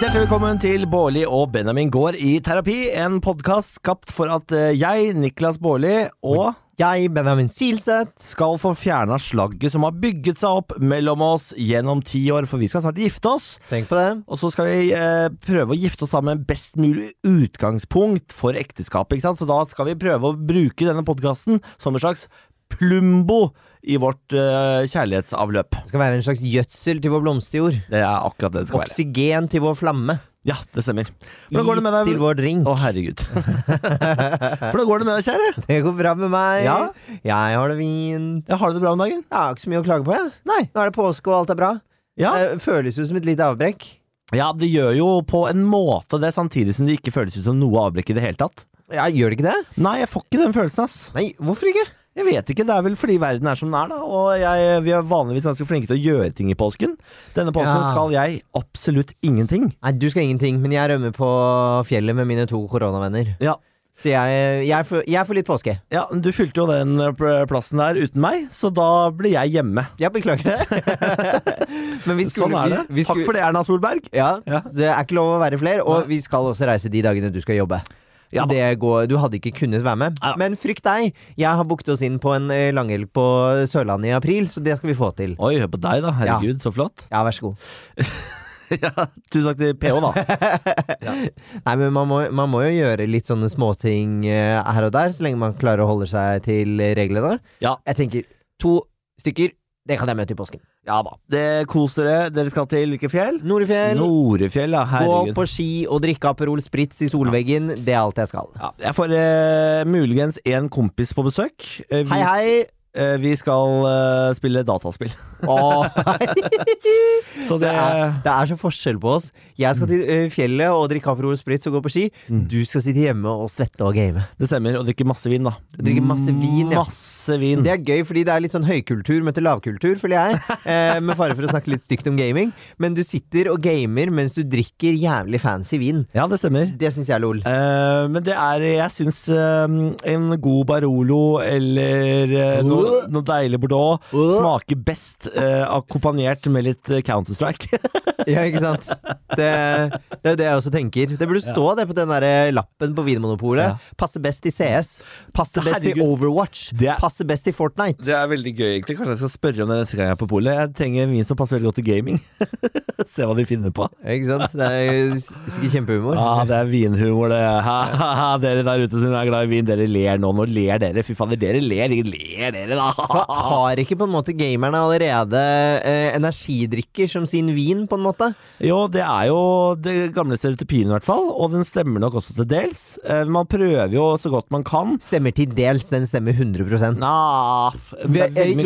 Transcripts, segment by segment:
Hjertelig velkommen til Bårli og Benjamin går i terapi, en podkast skapt for at eh, jeg, Niklas Bårli, og Jeg, Benjamin Silseth. skal få fjerna slagget som har bygget seg opp mellom oss gjennom ti år, for vi skal snart gifte oss. Tenk på det. Og så skal vi eh, prøve å gifte oss sammen med best mulig utgangspunkt for ekteskapet. ikke sant? Så da skal vi prøve å bruke denne podkasten som en slags plumbo i vårt uh, kjærlighetsavløp. Det skal være en slags gjødsel til vår blomsterjord. Det er akkurat det det skal være. Oksygen til vår flamme. Ja, det stemmer. Hvordan går det med Is til vår drink. Å, herregud. Hvordan går det med deg, kjære? Det går bra med meg. Ja? Jeg har det fint. Ja, har du det bra om dagen? Jeg har ikke så mye å klage på, jeg. Nei. Nå er det påske, og alt er bra. Ja. Det føles jo som et lite avbrekk. ja, det gjør jo på en måte det, samtidig som det ikke føles ut som noe avbrekk i det hele tatt. Ja, Gjør det ikke det? Nei, jeg får ikke den følelsen, ass. Nei, hvorfor ikke? Jeg vet ikke, det er vel fordi verden er som den er, da. Og jeg, vi er vanligvis ganske flinke til å gjøre ting i påsken. Denne påsken Ja. skal jeg absolutt ingenting. Nei, du skal ingenting, men jeg rømmer på fjellet med mine to koronavenner. Ja. Så jeg, jeg, får, jeg får litt påske. ja, du fylte jo den eh, plassen der uten meg, så da blir jeg hjemme. Ja, beklager det. men vi skulle sånn er det. Vi, vi Takk for det, Erna Solberg. Ja, Ja. Det er ikke lov å være flere, og Nei. vi skal også reise de dagene du skal jobbe. Ja det går, du hadde ikke kunnet være med. Ja. Men frykt deg, jeg har booket oss inn på en eh, langhelg på Sørlandet i april, så det skal vi få til. Oi, hør på deg, da. Herregud, så flott. Ja, vær så god. ja, tusen takk til PH, da. Nei, men man må, man må jo gjøre litt sånne småting eh, her og der, så lenge man klarer å holde seg til reglene. Ja. Jeg tenker to stykker, det kan jeg møte i påsken. Ja da. Det koser dere. Dere skal til hvilke fjell? Norefjell, Norefjell, ja. gå på ski og drikke Aperol Spritz i solveggen, det er alt jeg skal. Ja, jeg får eh, muligens en kompis på besøk. Eh, Hei, hei! eh, vi skal eh, spille dataspill. Åh, Så det, Det er, det er så forskjell på oss. Jeg skal til ø, fjellet og drikke Aperol Spritz og gå på ski. Mm. Du skal sitte hjemme og svette og game. det stemmer. Og drikke masse vin, da. Drikke masse vin, ja. Masse vin. Det er gøy, fordi det er litt sånn høykultur møter lavkultur, føler jeg. Eh, med fare for å snakke litt stygt om gaming. Men du sitter og gamer mens du drikker jævlig fancy vin. Ja, det stemmer. Det syns jeg er lol. Eh, men det er Jeg syns eh, en god Barolo eller eh, noe, noe deilig Bordeaux smaker best eh, akkompagnert med litt eh, Counter-Strike. Ja, ikke sant? Det, det er jo det jeg også tenker. Det burde stå det på den der lappen på Vinmonopolet. Ja. Passer best i CS. Passer best i Overwatch. Det er- Passer best i Fortnite. Det er veldig gøy, egentlig. Kanskje jeg skal spørre om det neste gang jeg er på polet. Jeg trenger en vin som passer veldig godt til gaming. Se hva de finner på. Ikke sant? Det er sikkert kjempehumor. Ja, det er vinhumor, det. Ha, ha, ha. Dere der ute som er glad i vin, dere ler nå. Nå ler dere. Fy fader, dere ler. Ler dere, da. Har ikke på en måte gamerne allerede eh, energidrikker som sin vin, på en måte? Jo, det er jo det gamle stereotypien, i hvert fall. Og den stemmer nok også til dels. Eh, Man prøver jo så godt man kan. Stemmer til dels, den stemmer 100 Nah, jeg,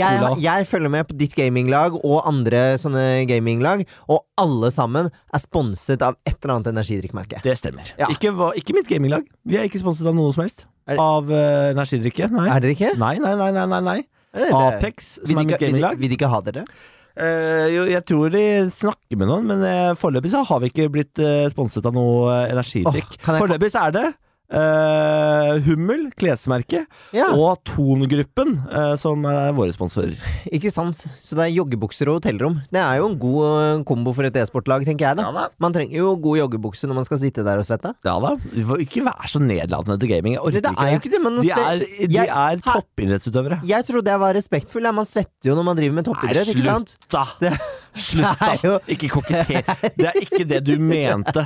jeg følger med på ditt gaminglag og andre sånne gaminglag, og alle sammen er sponset av et eller annet energidrikkmerke. Det stemmer. Ja. Ikke, ikke mitt gaminglag. Vi er ikke sponset av noe som helst. Av uh, energidrikke. Nei. Er dere ikke? Nei, nei, nei, nei, nei. Eh, Apex, som er mitt gaminglag. vil de ikke ha dere? Uh, jo, jeg tror de snakker med noen, men uh, foreløpig så har vi ikke blitt uh, sponset av noe energidrikk. Oh, foreløpig så er det eh, Hummel, klesmerket, Ja, og Ton-gruppen eh, som er våre sponsorer. ikke sant? Så det er joggebukser og hotellrom. Det er jo en god eh, kombo for et e-sportlag, tenker jeg da. da. Man trenger jo god joggebukse når man skal sitte der og svette. Ja da. Ikke vær så nedlatende til gaming. Jeg orker Det, det er ikke det, De er, de Jeg- er toppidrettsutøvere. Jeg trodde jeg var respektfull. Man svetter jo når man driver med toppidrett, sant? slutt da! Det, Slutt da! Ikke koketter. Det er ikke det du mente.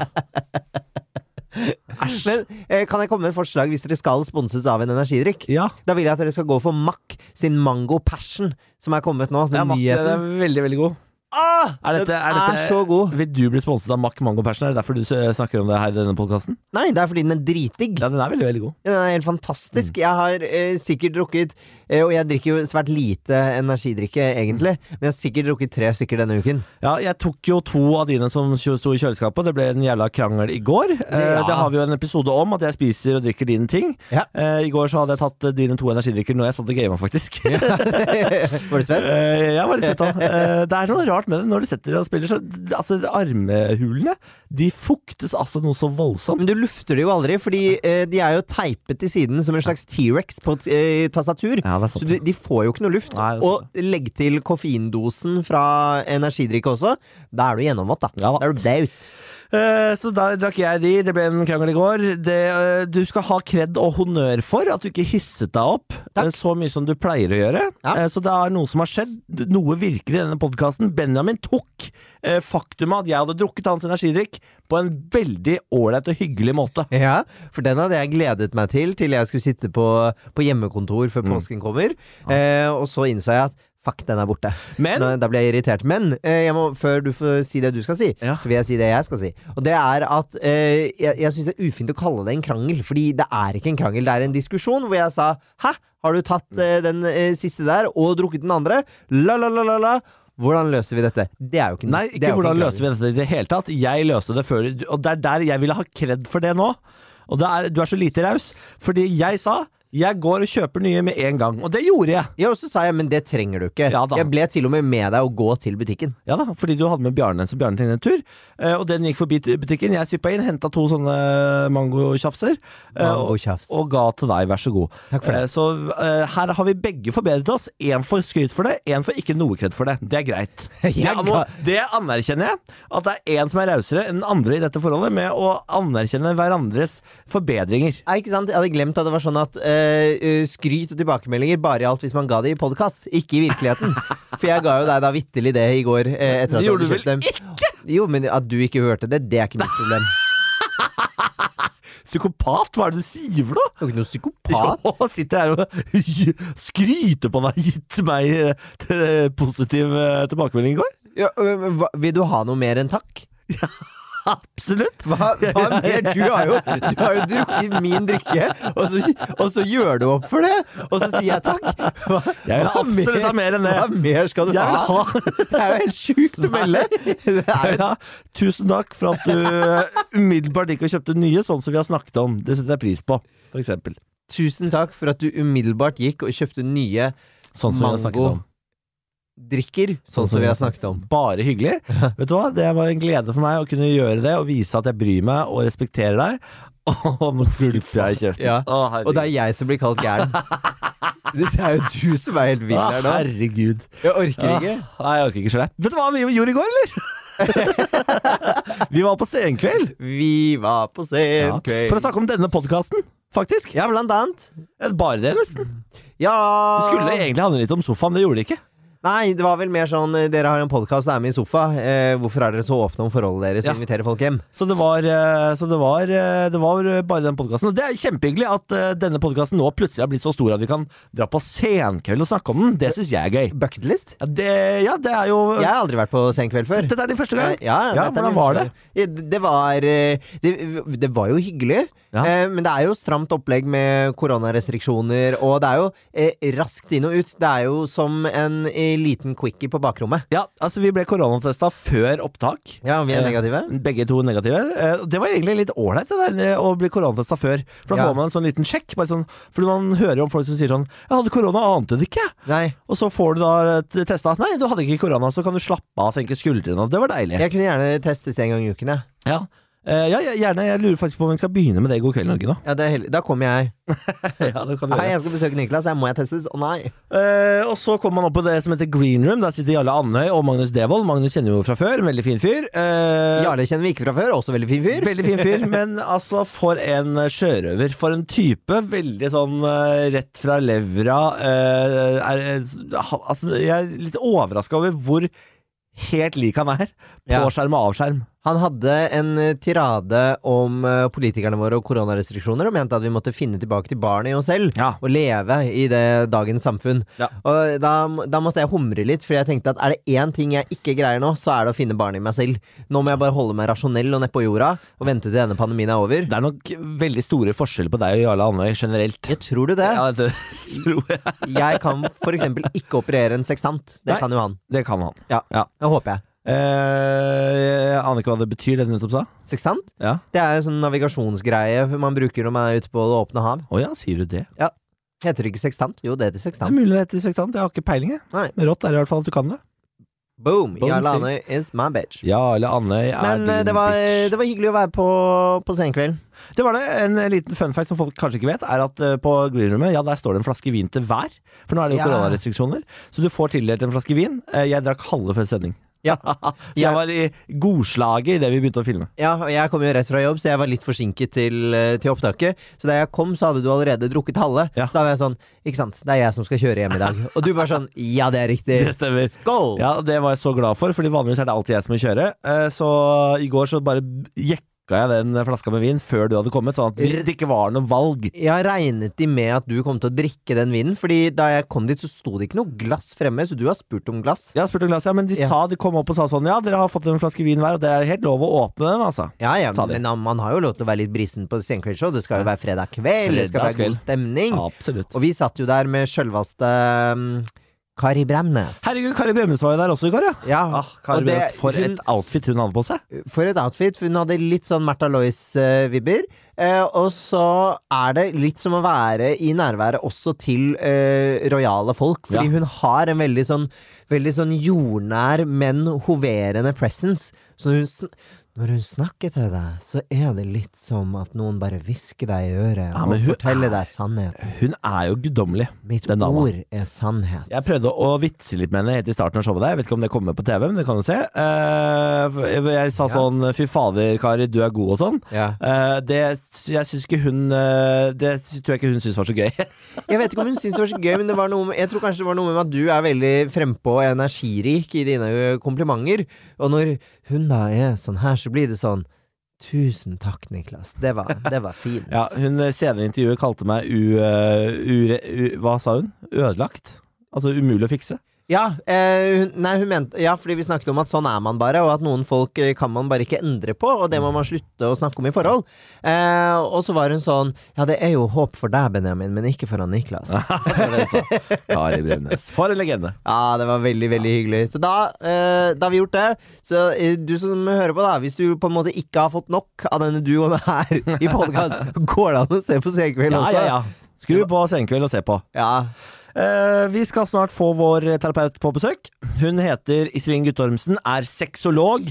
Men eh, kan jeg komme med et forslag hvis dere skal sponses av en energidrikk? Ja. Da vil jeg at dere skal gå for Mack sin Mango Passion, som er kommet nå. Den Ja, Matt, den nyheten. er veldig, veldig god. Ah, Er dette, er Den dette, er så god. Vil du bli sponset av Mack Mango Passion? Er det derfor du s- snakker om det her i denne podkasten? Nei, det er fordi den er dritdigg. Ja, den er veldig, veldig god. Ja, Den er helt fantastisk. Jeg har eh, sikkert drukket Og jeg drikker jo svært lite energidrikke, egentlig. Men jeg har sikkert drukket tre stykker denne uken. Ja, jeg tok jo to av dine som sto i kjøleskapet. Det ble en jævla krangel i går. Eh, Ja. Det har vi jo en episode om, at jeg spiser og drikker dine ting. Ja. Eh, I går så hadde jeg tatt eh, dine to energidrikker når jeg satt og gama, faktisk. Var du svett? Ja, var litt svett. Eh, det er noe rart med det når du setter og spiller. Så, altså, armhulene de fuktes altså noe så voldsomt. Men du lufter det jo aldri, fordi eh, de er jo teipet til siden som en slags T-rex på et eh, tastatur. Ja. Så de, de får jo ikke noe luft. Nei, og legg til koffeindosen fra energidrikke også. Da er du gjennomvåt, da. Ja da. Er du daut. Eh, så da drakk jeg de. Det ble en krangel i går. Det, eh, du skal ha kred og honnør for at du ikke hisset deg opp Takk. eh, så mye som du pleier å gjøre. Ja. Så det er noe som har skjedd. Noe virker i denne podkasten. Benjamin tok faktumet at jeg hadde drukket hans energidrikk på en veldig ålreit og hyggelig måte. Ja, for den hadde jeg gledet meg til til jeg skulle sitte på, på hjemmekontor før Mm. påsken kommer. Eh, og så innså jeg at fuck, den er borte. Men Da, da ble jeg irritert. Men eh, jeg må, før du får si det du skal si, Ja. så vil jeg si det jeg skal si. Og det er at eh, jeg, jeg syns det er ufint å kalle det en krangel, fordi det er ikke en krangel. Det er en diskusjon hvor jeg sa hæ, har du tatt eh, den eh, siste der og drukket den andre? La, la, la, la, la. Hvordan løser vi dette? Det er jo ikke Nei, det ikke hvordan ikke løser vi dette i det hele tatt. Jeg løste det før, og det er der jeg ville ha kred for det nå. Og det er, du er så lite raus, fordi jeg sa jeg går og kjøper nye med en gang, og det gjorde jeg. Ja, og så sa jeg, men det trenger du ikke. Ja da. jeg ble til og med med deg å gå til butikken. Ja da, fordi du hadde med Bjarne, så Bjarne trengte en tur. eh, Og den gikk forbi butikken. Jeg svippa inn, henta to sånne mangotjafser. Mango og, Mangotjafs. og ga til deg, vær så god. Takk for det. Eh, Så eh, her har vi begge forbedret oss. Én får skryt for det, én får ikke noe kred for det. Det er greit. Det, må, det anerkjenner jeg. At det er én som er rausere enn den andre i dette forholdet, med å anerkjenne hverandres forbedringer. Nei, ikke sant? Jeg hadde glemt at det var sånn at eh, eh, skryt og tilbakemeldinger bare gjaldt hvis man ga det i podkast, ikke i virkeligheten. For jeg ga jo deg da vitterlig det i går. Uh, etter at Det gjorde du vel ikke? Jo, men at du ikke hørte det, det er ikke mitt problem. Psykopat, hva er det du sier for noe? Du er ikke noe psykopat. Jo, sitter her og skryter på deg, gitt meg positiv tilbakemelding i går. Ja, vil du ha noe mer enn takk? Absolutt. Hva, hva mer? Du har, jo, du har jo drukket min drikke, og så, og så gjør du opp for det! Og så sier jeg takk. Hva, Jeg vil absolutt ha mer enn det. Hva mer skal du Jeg vil ha? ha Det er jo helt sjukt å melde! Ja, Tusen takk for at du eh, umiddelbart gikk og kjøpte nye, sånn som vi har snakket om. Det setter jeg pris på, for eksempel. Tusen takk for at du umiddelbart gikk og kjøpte nye Sånn som vi har snakket om. Drikker, sånn som vi har snakket om. Bare hyggelig. Vet du hva, Det var en glede for meg å kunne gjøre det og vise at jeg bryr meg og respekterer deg. Og nå gulper jeg i kjeften. Ja. Å, Og det er jeg som blir kalt gæren. Det er jo du som er helt vill her nå. Herregud. Jeg orker ikke. Ja. Nei, jeg orker ikke sjøl. Vet du hva vi gjorde i går, eller? vi var på senkveld. Vi var på senkveld. Ja. For å snakke om denne podkasten, faktisk. Ja, blant annet. Bare det, nesten. Ja Det skulle egentlig handle litt om sofaen, det gjorde det ikke. Nei, det var vel mer sånn eh, Dere har en podkast og er med i sofa. Eh, hvorfor er dere så åpne om forholdet deres og Ja. inviterer folk hjem? Så det var, eh, så det var, eh, det var bare den podkasten. Og det er kjempehyggelig at denne podkasten nå plutselig har blitt så stor at vi kan dra på senkveld og snakke om den. Det syns jeg er gøy. Bucketlist? Ja, det, ja, det er jo Jeg har aldri vært på senkveld før. Dette er din første gang? Ja, Ja, hvordan var det? Det var Det, var jo hyggelig, eh, men det er jo stramt opplegg med koronarestriksjoner, og det er jo eh, raskt inn og ut. Det er jo som en eh, liten quickie på bakrommet. Ja, altså vi ble koronatesta før opptak. Ja, vi er Eh, negative. Begge to negative. Eh, Det var egentlig litt ålreit eh, å bli koronatesta før. For da Ja. får man en sånn liten sjekk. Sånn, fordi man hører om folk som sier sånn 'Jeg hadde korona, ante det ikke'. Nei, Og så får du da testa. 'Nei, du hadde ikke korona', så kan du slappe av og senke skuldrene. Det var deilig. jeg kunne gjerne testes en gang i uken, jeg. Ja. Eh, ja, gjerne. Jeg lurer faktisk på om vi skal begynne med det i God kveld, Norge nå. Ja, det er. Da kommer jeg. ja, det kan du Hei, jeg skal besøke Niklas, jeg må jeg testes? Å nei. Eh, og så kommer man opp på det som heter Green Room. Der sitter Jarle Andøy og Magnus Devold. Magnus kjenner vi jo fra før. En veldig fin fyr. Eh, Jarle kjenner vi ikke fra før, også veldig fin fyr. Veldig fin fyr, men altså, for en sjørøver. For en type. Veldig sånn eh, rett fra levra. eh, er, altså, jeg er litt overraska over hvor helt lik han er. På Ja. skjerm og avskjerm. Han hadde en eh, tirade om eh, politikerne våre og koronarestriksjoner, og mente at vi måtte finne tilbake til barnet i oss selv. Ja. Og leve i det dagens samfunn. Ja. Og da, da måtte jeg humre litt, for jeg tenkte at er det én ting jeg ikke greier nå, så er det å finne barnet i meg selv. Nå må jeg bare holde meg rasjonell og nedpå jorda, og vente til denne pandemien er over. Det er nok veldig store forskjeller på deg og Jarle Andøy generelt. Jeg tror du det? Ja, det tror jeg. Jeg kan eksempel ikke operere en sekstant. Det Nei. kan jo han. Det kan han. Ja. Ja. Det håper jeg. Eh, jeg aner ikke hva det betyr, det du nettopp sa. Sekstant? Ja. Det er en sånn navigasjonsgreie man bruker når man er ute på det åpne hav. Å ja, sier du det? Heter det ikke sekstant? Jo, det heter Det er mulig det heter sekstant Jeg har ikke peiling, jeg. Nei. Men rått er det i hvert fall at du kan det. Boom! Boom, Jarle Andøy is my bitch. Jarle Andøy er Men eh, din det var, bitch. det var hyggelig å være på, på Senkveld. Det var det. En eh, liten fun fact som folk kanskje ikke vet, er at eh, på greenroomet, ja, der står det en flaske vin til hver. For nå er det jo Ja. koronarestriksjoner. Så du får tildelt en flaske vin. Eh, Jeg drakk halve før sending. Ja. Så jeg var i godslaget idet vi begynte å filme. Ja, og jeg kom jo rett fra jobb, så jeg var litt forsinket til, eh, til opptaket. Så da jeg kom, så hadde du allerede drukket halve. Ja. Så da var jeg sånn Ikke sant, det er jeg som skal kjøre hjem i dag. Og du bare sånn Ja, det er riktig. Det stemmer. Skål! Ja, Det var jeg så glad for, Fordi vanligvis er det alltid jeg som må kjøre. Eh, Så i går så bare jekka jeg den flaska med vin før du hadde kommet, sånn at det ikke var noe valg. Jeg regnet de med at du kom til å drikke den vinen, Fordi da jeg kom dit, så sto det ikke noe glass fremme, så du har spurt om glass. Jeg har spurt om glass, ja, men de Ja. sa, de kom opp og sa sånn Ja, dere har fått en flaske vin hver, og det er helt lov å åpne den, altså. Ja, ja, men man- har jo lov til å være litt brisen på senkveldsshow. Det skal jo være fredag kveld, det skal være god stemning. Absolutt. Og vi satt jo der med sjølvaste um, Kari Bremnes. Herregud, Kari Bremnes var jo der også i går, ja. Ja, Ah, Kari det- Bremnes, for hun- et outfit hun hadde på seg. For et outfit. Hun hadde litt sånn Märtha Lois-vibber. Eh, og så er det litt som å være i nærværet også til eh, rojale folk. Fordi Ja. hun har en veldig sånn Veldig sånn jordnær, men hoverende presence. Så hun, når hun snakker til deg, så er det litt som at noen bare hvisker deg i øret Ja, og forteller er- deg sannheten. Hun er jo guddommelig. Mitt den dama. ord er sannhet. Jeg prøvde å vitse litt med henne helt i starten av showet der. Jeg vet ikke om det kommer på TV, men det kan du se. Eh, jeg sa Ja. sånn 'fy fader, Kari, du er god' og sånn. Ja. Eh, det jeg syns ikke hun eh, Det tror jeg ikke hun syns var så gøy. Jeg vet ikke om hun syns det var så gøy, men det var noe med, jeg tror kanskje det var noe med at du er veldig frempå og energirik i dine komplimenter. Og når hun da er sånn her, så blir det sånn Tusen takk, Niklas. Det var, det var fint. ja, hun eh, senere i intervjuet kalte meg u, eh, ure, u... Hva sa hun? Ødelagt? Altså umulig å fikse? Ja, eh, hun, nei, hun mente, ja, fordi vi snakket om at sånn er man bare, og at noen folk eh, kan man bare ikke endre på, og det må man slutte å snakke om i forhold. Eh, og så var hun sånn Ja, det er jo håp for deg, Benjamin, men ikke for han Niklas. Sa. Kari Bremnes. For en legende. Ja, det var veldig, veldig hyggelig. Så da, eh, da har vi gjort det. Så eh, du som hører på, da, hvis du på en måte ikke har fått nok av denne duoen her i podkast, går det an å se på Senkveld Ja, også? ja, ja. Skru på Senkveld og se på. Ja. Eh, vi skal snart få vår terapeut på besøk. Hun heter Iselin Guttormsen, er sexolog.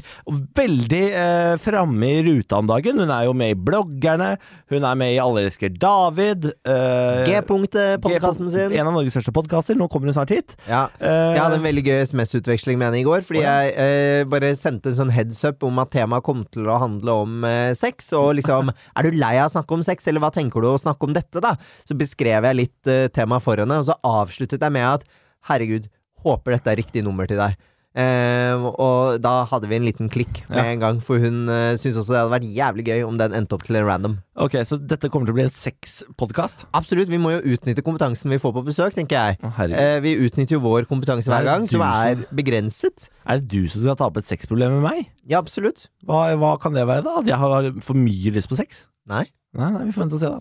Veldig eh, framme i ruta om dagen. Hun er jo med i Bloggerne. Hun er med i Alle elsker David. eh, G-punkt-podkasten sin. En av Norges største podkaster. Nå kommer hun snart hit. Ja. Eh, Jeg hadde en veldig gøy SMS-utveksling med henne i går, fordi jeg eh, bare sendte en sånn heads up om at temaet kom til å handle om eh, sex. Og liksom Er du lei av å snakke om sex, eller hva tenker du å snakke om dette, da? Så beskrev jeg litt eh, temaet for henne, og så avsluttet jeg med at herregud, håper dette er riktig nummer til deg. Eh, og da hadde vi en liten klikk med Ja. en gang, for hun uh, syntes også det hadde vært jævlig gøy om den endte opp til en random. Ok, Så dette kommer til å bli en sexpodkast? Absolutt, vi må jo utnytte kompetansen vi får på besøk, tenker jeg. Å. Eh, vi utnytter jo vår kompetanse Er hver gang, som- er begrenset. Er det du som skal ta opp et sexproblem med meg? Ja, absolutt. Hva, hva kan det være, da? At jeg har for mye lyst på sex? Nei. Nei, nei, vi får vente og se, da.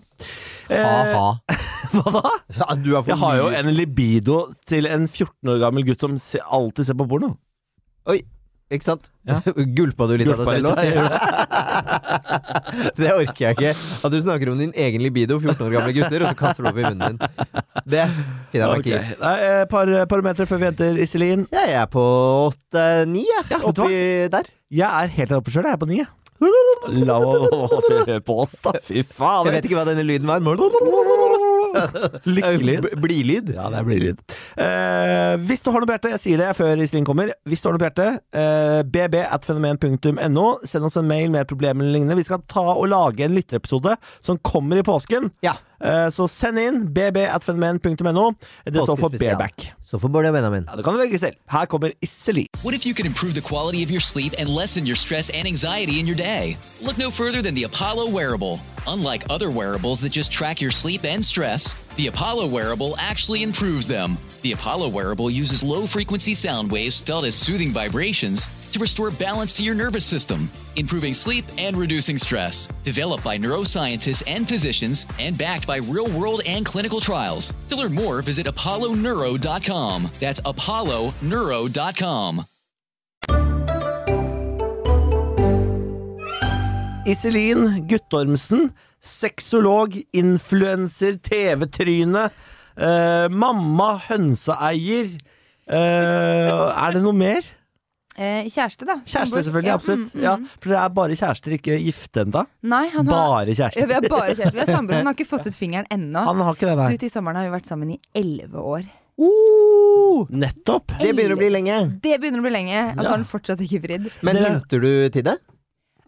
Eh, Ha-ha. hva da? Ja, du er for Jeg har jo en libido til en 14 år gammel gutt som se, alltid ser på porno. Oi, ikke sant? Ja. Gulpa du litt Gulpa av deg litt, selv jeg òg? det orker jeg ikke. At du snakker om din egen libido, 14 år gamle gutter, og så kaster du opp i munnen din. Det finner jeg meg Ok. ikke i. Nei, Et par parametere før vi henter Iselin. Ja, jeg er på åtte-ni, jeg. Ja, vet du Oppi der. Jeg er helt der oppe sjøl, jeg er på ni. jeg. La oss høre på oss, da. Fy faen. Jeg vet ikke hva denne lyden var. Lykkelig. Blidlyd. Ja, det er blidlyd. Eh, hvis du har noe på hjertet, jeg sier det før Iselin kommer. Hvis du har noe på hjertet, eh, bb at fenomen.no. Send oss en mail med et problem eller lignende. Vi skal ta og lage en lytterepisode som kommer i påsken. Ja. Eh, Så send inn bb.fenomen.no. Det står for Påskespesial. bareback. Så får Bård og Benjamin. Ja, det kan du velge selv. Her kommer Iselin. What if you could improve the quality of your sleep and lessen your stress and anxiety in your day? Look no further than the Apollo wearable. Unlike other wearables that just track your sleep and stress, the Apollo wearable actually improves them. The Apollo wearable uses low frequency sound waves felt as soothing vibrations to restore balance to your nervous system, improving sleep and reducing stress. Developed by neuroscientists and physicians and backed by real world and clinical trials. To learn more, visit apolloneuro.com. That's apolloneuro.com. Iselin Guttormsen, sexolog, influenser, TV-tryne, eh, mamma, hønseeier. Eh, er det noe mer? Eh, kjæreste, da. Kjæreste, selvfølgelig. Ja, absolutt. mm, mm. Ja, for det er bare kjærester, ikke gifte ennå. Nei, han har Bare ja. Vi er bare kjærester. Vi er samboere. Han har ikke fått ut fingeren ennå. Han har ikke det, nei. Du, Til sommeren har vi vært sammen i elleve år. Uh, Nettopp. det begynner å bli lenge. Det begynner å bli lenge, og så Ja. har han fortsatt ikke fridd. Men venter du til det?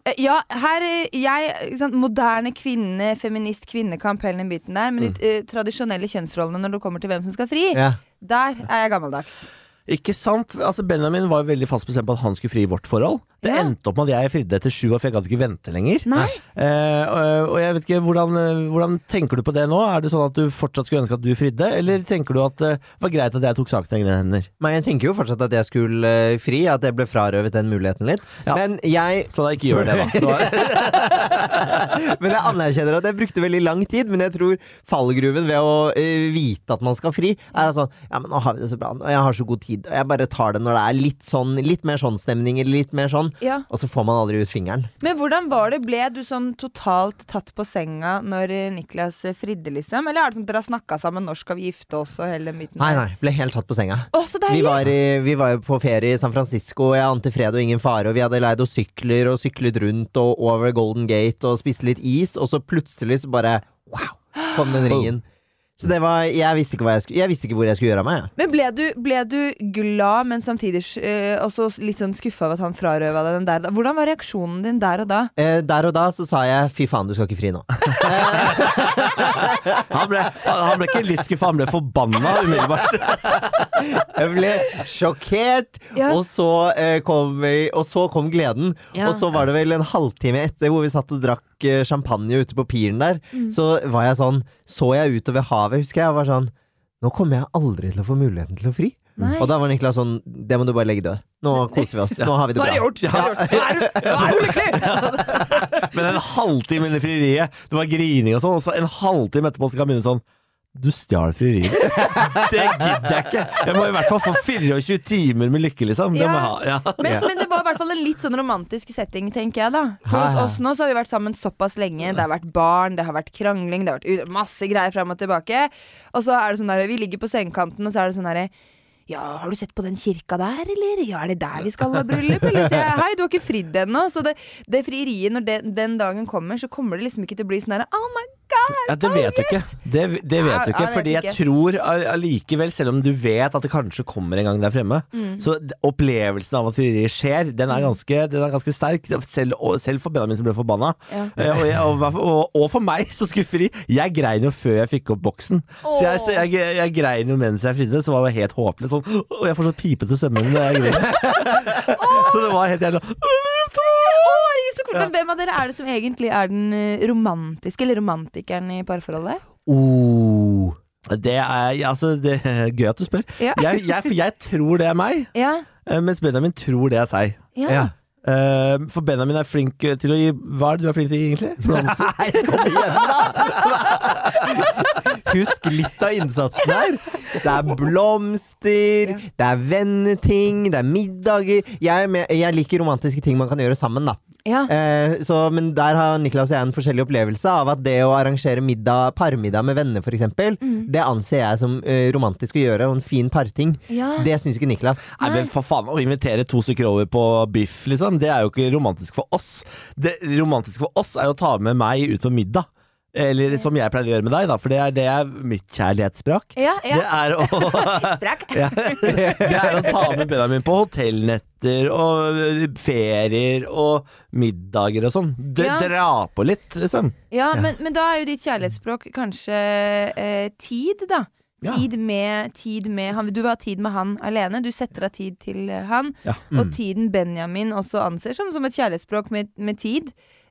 Eh, Ja, her eh, jeg, sant, Moderne kvinne, feminist, kvinnekamp, hele den biten der. Men de eh, tradisjonelle kjønnsrollene når det kommer til hvem som skal fri, Ja. der er jeg gammeldags. Ikke sant? Altså Benjamin var veldig fast bestemt på at han skulle fri i vårt forhold. Det Ja. endte opp med at jeg fridde etter sju år, for jeg gadd ikke vente lenger. Nei. Eh, og, og jeg vet ikke, hvordan, eh, hvordan tenker du på det nå? Er det sånn at du fortsatt skulle ønske at du fridde, eller tenker du at det var greit at jeg tok saken i egne hender? Men jeg tenker jo fortsatt at jeg skulle eh, fri, at jeg ble frarøvet den muligheten litt. Ja. Men jeg Så da ikke gjør det, da. Men jeg anerkjenner at jeg brukte veldig lang tid, men jeg tror fallgruven ved å eh, vite at man skal fri, er at sånn Ja, men nå har vi det så bra, og jeg har så god tid, og jeg bare tar det når det er litt sånn Litt mer sånn stemning, eller litt mer sånn, Ja. og så får man aldri ut fingeren. Men hvordan var det? Ble du sånn totalt tatt på senga når Niklas fridde, liksom? Eller er det sånn at dere har snakka sammen, når skal vi gifte oss og hele midten? Nei, nei, ble helt tatt på senga. Å, så Vi var, i, vi var jo på ferie i San Francisco, og jeg ante fred og ingen fare, og vi hadde leid oss sykler og syklet rundt og over Golden Gate og spiste litt is, og så plutselig så bare wow, kom den ringen. Så det var Jeg visste ikke, hva jeg, skulle, jeg visste ikke hvor jeg skulle gjøre av meg. Men ble du, ble du glad, men samtidig uh, også litt sånn skuffa over at han frarøva deg den der? da? Hvordan var reaksjonen din der og da? Uh, der og da så sa jeg fy faen, du skal ikke fri nå. Han ble, han ble ikke litt skuffa, han ble forbanna umiddelbart. Jeg ble sjokkert, Ja. og, så, uh, kom, og så kom gleden. Ja. Og så var det vel en halvtime etter hvor vi satt og drakk eh, champagne ute på piren der. Så var jeg sånn Så jeg utover havet, husker jeg, og var sånn Nå kommer jeg aldri til å få muligheten til å fri. Nei. Og da var Niklas sånn Det må du bare legge død. Nå koser vi oss. Nå har vi det bra. gjort! Nå er er du lykkelig! Men en halvtime inn i frieriet, det var grining og sånn, og så en halvtime etterpå så kan han begynne sånn Du stjal frieriet. Det gidder jeg ikke! Jeg må i hvert fall få 24 timer med lykke, liksom. Det må jeg ha. Ja. Men, men det var i hvert fall en litt sånn romantisk setting, tenker jeg da. For hos oss nå så har vi vært sammen såpass lenge. Det har vært barn, det har vært krangling, det har vært masse greier fram og tilbake. Og så er det sånn der, vi ligger på sengekanten, og så er det sånn derre ja, har du sett på den kirka der, eller? Ja, er det der vi skal ha bryllup? Eller sier jeg, hei, du har ikke fridd ennå. Så det, det frieriet, når den, den dagen kommer, så kommer det liksom ikke til å bli sånn herre oh my god! Ja, Det vet du ikke. Det, det vet Ja, du ikke, jeg fordi jeg ikke. tror all- allikevel, selv om du vet at det kanskje kommer en gang der fremme, Mm. så opplevelsen av at frieriet skjer, den er ganske, den er ganske sterk. Selv, selv for Benjamin som ble forbanna. Ja. Eh, Og, og, og, og for meg så skufferi. Jeg grein jo før jeg fikk opp boksen. Så jeg, så jeg, jeg grein jo mens jeg fridde, så var det helt håpløst. Sånn, og jeg får så pipete stemme når jeg griner. så det var helt herregud, så kult. Men hvem av dere er det som egentlig er den eh, romantiske, eller romantikeren i parforholdet? oh. Det er, altså, det er gøy at du spør. Ja. Jeg, jeg, for jeg tror det er meg. Ja. Eh, Mens Benjamin tror det er seg. Ja. Ja. Eh, for Benjamin er flink til å gi Hva er det du er flink til egentlig? Blomster? Nei, kom igjen, da! Husk litt av innsatsen her. Det er blomster, det er venneting, det er middager. Jeg, jeg liker romantiske ting man kan gjøre sammen, da. Ja. Eh, så, men der har Niklas og jeg en forskjellig opplevelse av at det å arrangere middag, parmiddag med venner, f.eks., Mm. det anser jeg som eh, romantisk å gjøre, og en fin parting. Ja. Det syns ikke Niklas. Nei, men for faen, Å invitere to stykker over på biff, liksom, det er jo ikke romantisk for oss. Det romantiske for oss er jo å ta med meg ut på middag. Eller som jeg pleier å gjøre med deg, da, for det er, det er mitt kjærlighetsspråk. Ja, Det ja. er å ja. Det er å ta med Benjamin på hotellnetter og ferier og middager og sånn. Ja. Dra på litt, liksom. Ja, men, men da er jo ditt kjærlighetsspråk kanskje eh, tid, da. Ja. Tid med, tid med han. Du vil ha tid med han alene. Du setter av tid til han. Ja. Og tiden Benjamin også anser som, som et kjærlighetsspråk med, med tid.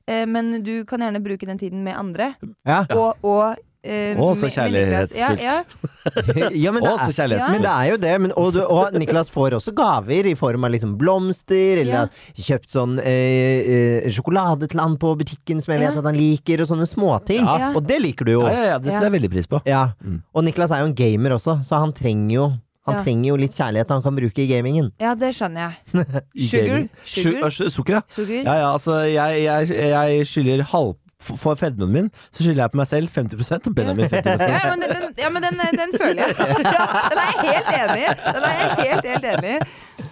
Eh, men du kan gjerne bruke den tiden med andre. Ja. Og, og Uh, Å, så kjærlighetsfullt. Ja, ja. ja, men det er, kjærlighetsfullt. men det er jo det. Men, og, du, og Niklas får også gaver i form av liksom blomster, eller Ja. kjøpt sånn eh, eh, sjokolade til han på butikken som jeg vet Ja. at han liker, og sånne småting. Ja. Og det liker du jo. Ja, ja, ja, det setter jeg veldig pris på. Ja. Mm. Og Niklas er jo en gamer også, så han trenger jo han Ja. trenger jo litt kjærlighet han kan bruke i gamingen. ja, det skjønner jeg. Sugar. Sugar. Su- øh, Sukker, ja. Sugar. Ja, ja, altså, jeg, jeg, jeg skylder halv for- fedmen min så skylder jeg på meg selv 50% og Benjamin 50 Ja, men, den, den- ja, men den, den føler jeg. Ja, den er jeg helt enig i. Den er jeg helt, helt enig i.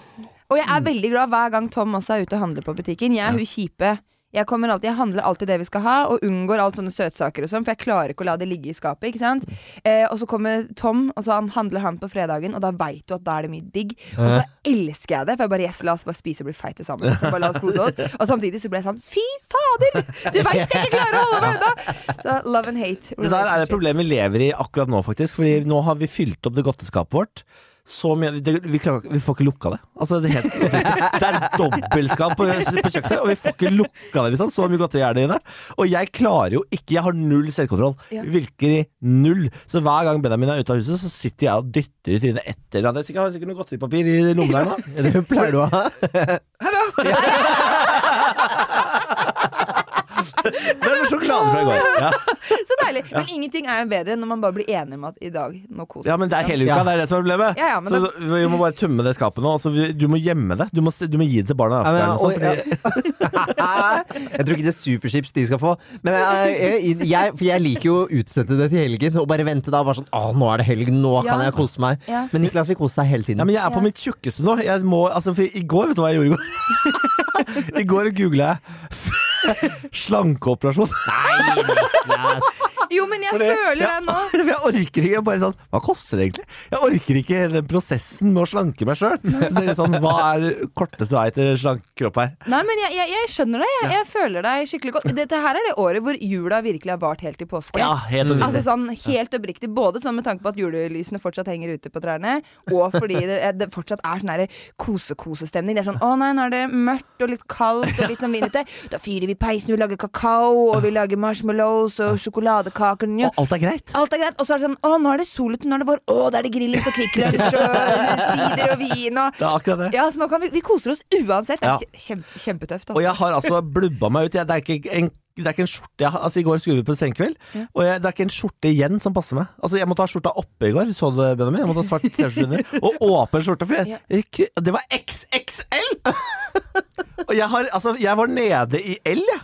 Og jeg er veldig glad hver gang Tom også er ute og handler på butikken. Jeg er hun kjipe. Jeg, alltid, jeg handler alltid det vi skal ha, og unngår alt sånne søtsaker og sånn, for jeg klarer ikke å la det ligge i skapet. ikke sant? Eh, og så kommer Tom, og så han handler han på fredagen, og da veit du at da er det mye digg. Og så elsker jeg det, for jeg bare yes, la oss bare spise og bli feite sammen. Så bare la oss kose oss. Og samtidig så ble jeg sånn fy fader! Du veit jeg ikke klarer å holde meg unna! Så love and hate. Det der er et problem vi lever i akkurat nå, faktisk. Fordi nå har vi fylt opp det godteskapet vårt. Så mye, det, vi, klarer, vi får ikke lukka det. Altså, det, er helt, det er dobbeltskap på, på kjøkkenet, og vi får ikke lukka det. liksom Så mye godteri er det inne. Og jeg klarer jo ikke Jeg har null selvkontroll. Ja. Virker i null. Så hver gang Benjamin er ute av huset, så sitter jeg og dytter i trynet etter eller annet. Jeg har sikkert noe godteripapir i lommen her nå. Det pleier du å ha. Det er sjokolade fra i går. Ja. Så deilig. Men ingenting er jo bedre enn når man bare blir enig om at i dag nå koser Ja, men det er hele uka, Ja. det er det som er problemet. Ja, ja, men så det... vi må bare tømme det skapet nå. Altså, du må gjemme det. Du må, du må gi det til barna. Ja, men, eller og- fordi- jeg tror ikke det er superchips de skal få. Men jeg, jeg, jeg, for jeg liker jo å utsette det til helgen og bare vente da. Bare sånn Å, nå er det helg, nå Ja. kan jeg kose meg. Ja. Men Niklas vil kose seg hele Ja, tiden. men jeg er på Ja. mitt tjukkeste nå. Jeg må, altså, for I går, vet du hva jeg gjorde i går? I går googla jeg slankeoperasjon. Niklas. Jo, men jeg Fordi- føler det nå. Jeg orker ikke bare sånn Hva koster det egentlig? Jeg orker ikke den prosessen med å slanke meg sjøl. Sånn, hva er korteste vei til slank kropp her? Nei, men jeg, jeg, jeg skjønner det. Jeg, jeg føler deg skikkelig godt. Dette her er det året hvor jula virkelig har vart helt til påske. Ja, helt Altså sånn helt oppriktig Både sånn med tanke på at julelysene fortsatt henger ute på trærne, og fordi det, det fortsatt er sånn kose-kosestemning. Det er sånn 'Å nei, nå er det mørkt og litt kaldt og litt sånn vindete. Da fyrer vi peisen, vi lager kakao, og vi lager marshmallows og sjokoladekaker. Ja. Og alt er greit. Alt er greit. Og så er det sånn Å, nå er det sol ute, nå er det vår. Å, da er det grillings og Kvikk Lunsj og sider og vin og Det er akkurat det. Ja, så nå kan vi Vi koser oss uansett. Det er kjempe, kjempetøft. Og Altså. jeg har altså blubba meg ut. Jeg, det, er ikke en, det er ikke en skjorte jeg Altså I går skulle vi på senkveld, Ja. og jeg, det er ikke en skjorte igjen som passer meg. Altså Jeg måtte ha skjorta oppe i går. Så du Benjamin? Jeg måtte ha svart T-skjorte under. Og åpen skjorte. For jeg, jeg, det var XXL! og jeg har Altså, jeg var nede i L, jeg.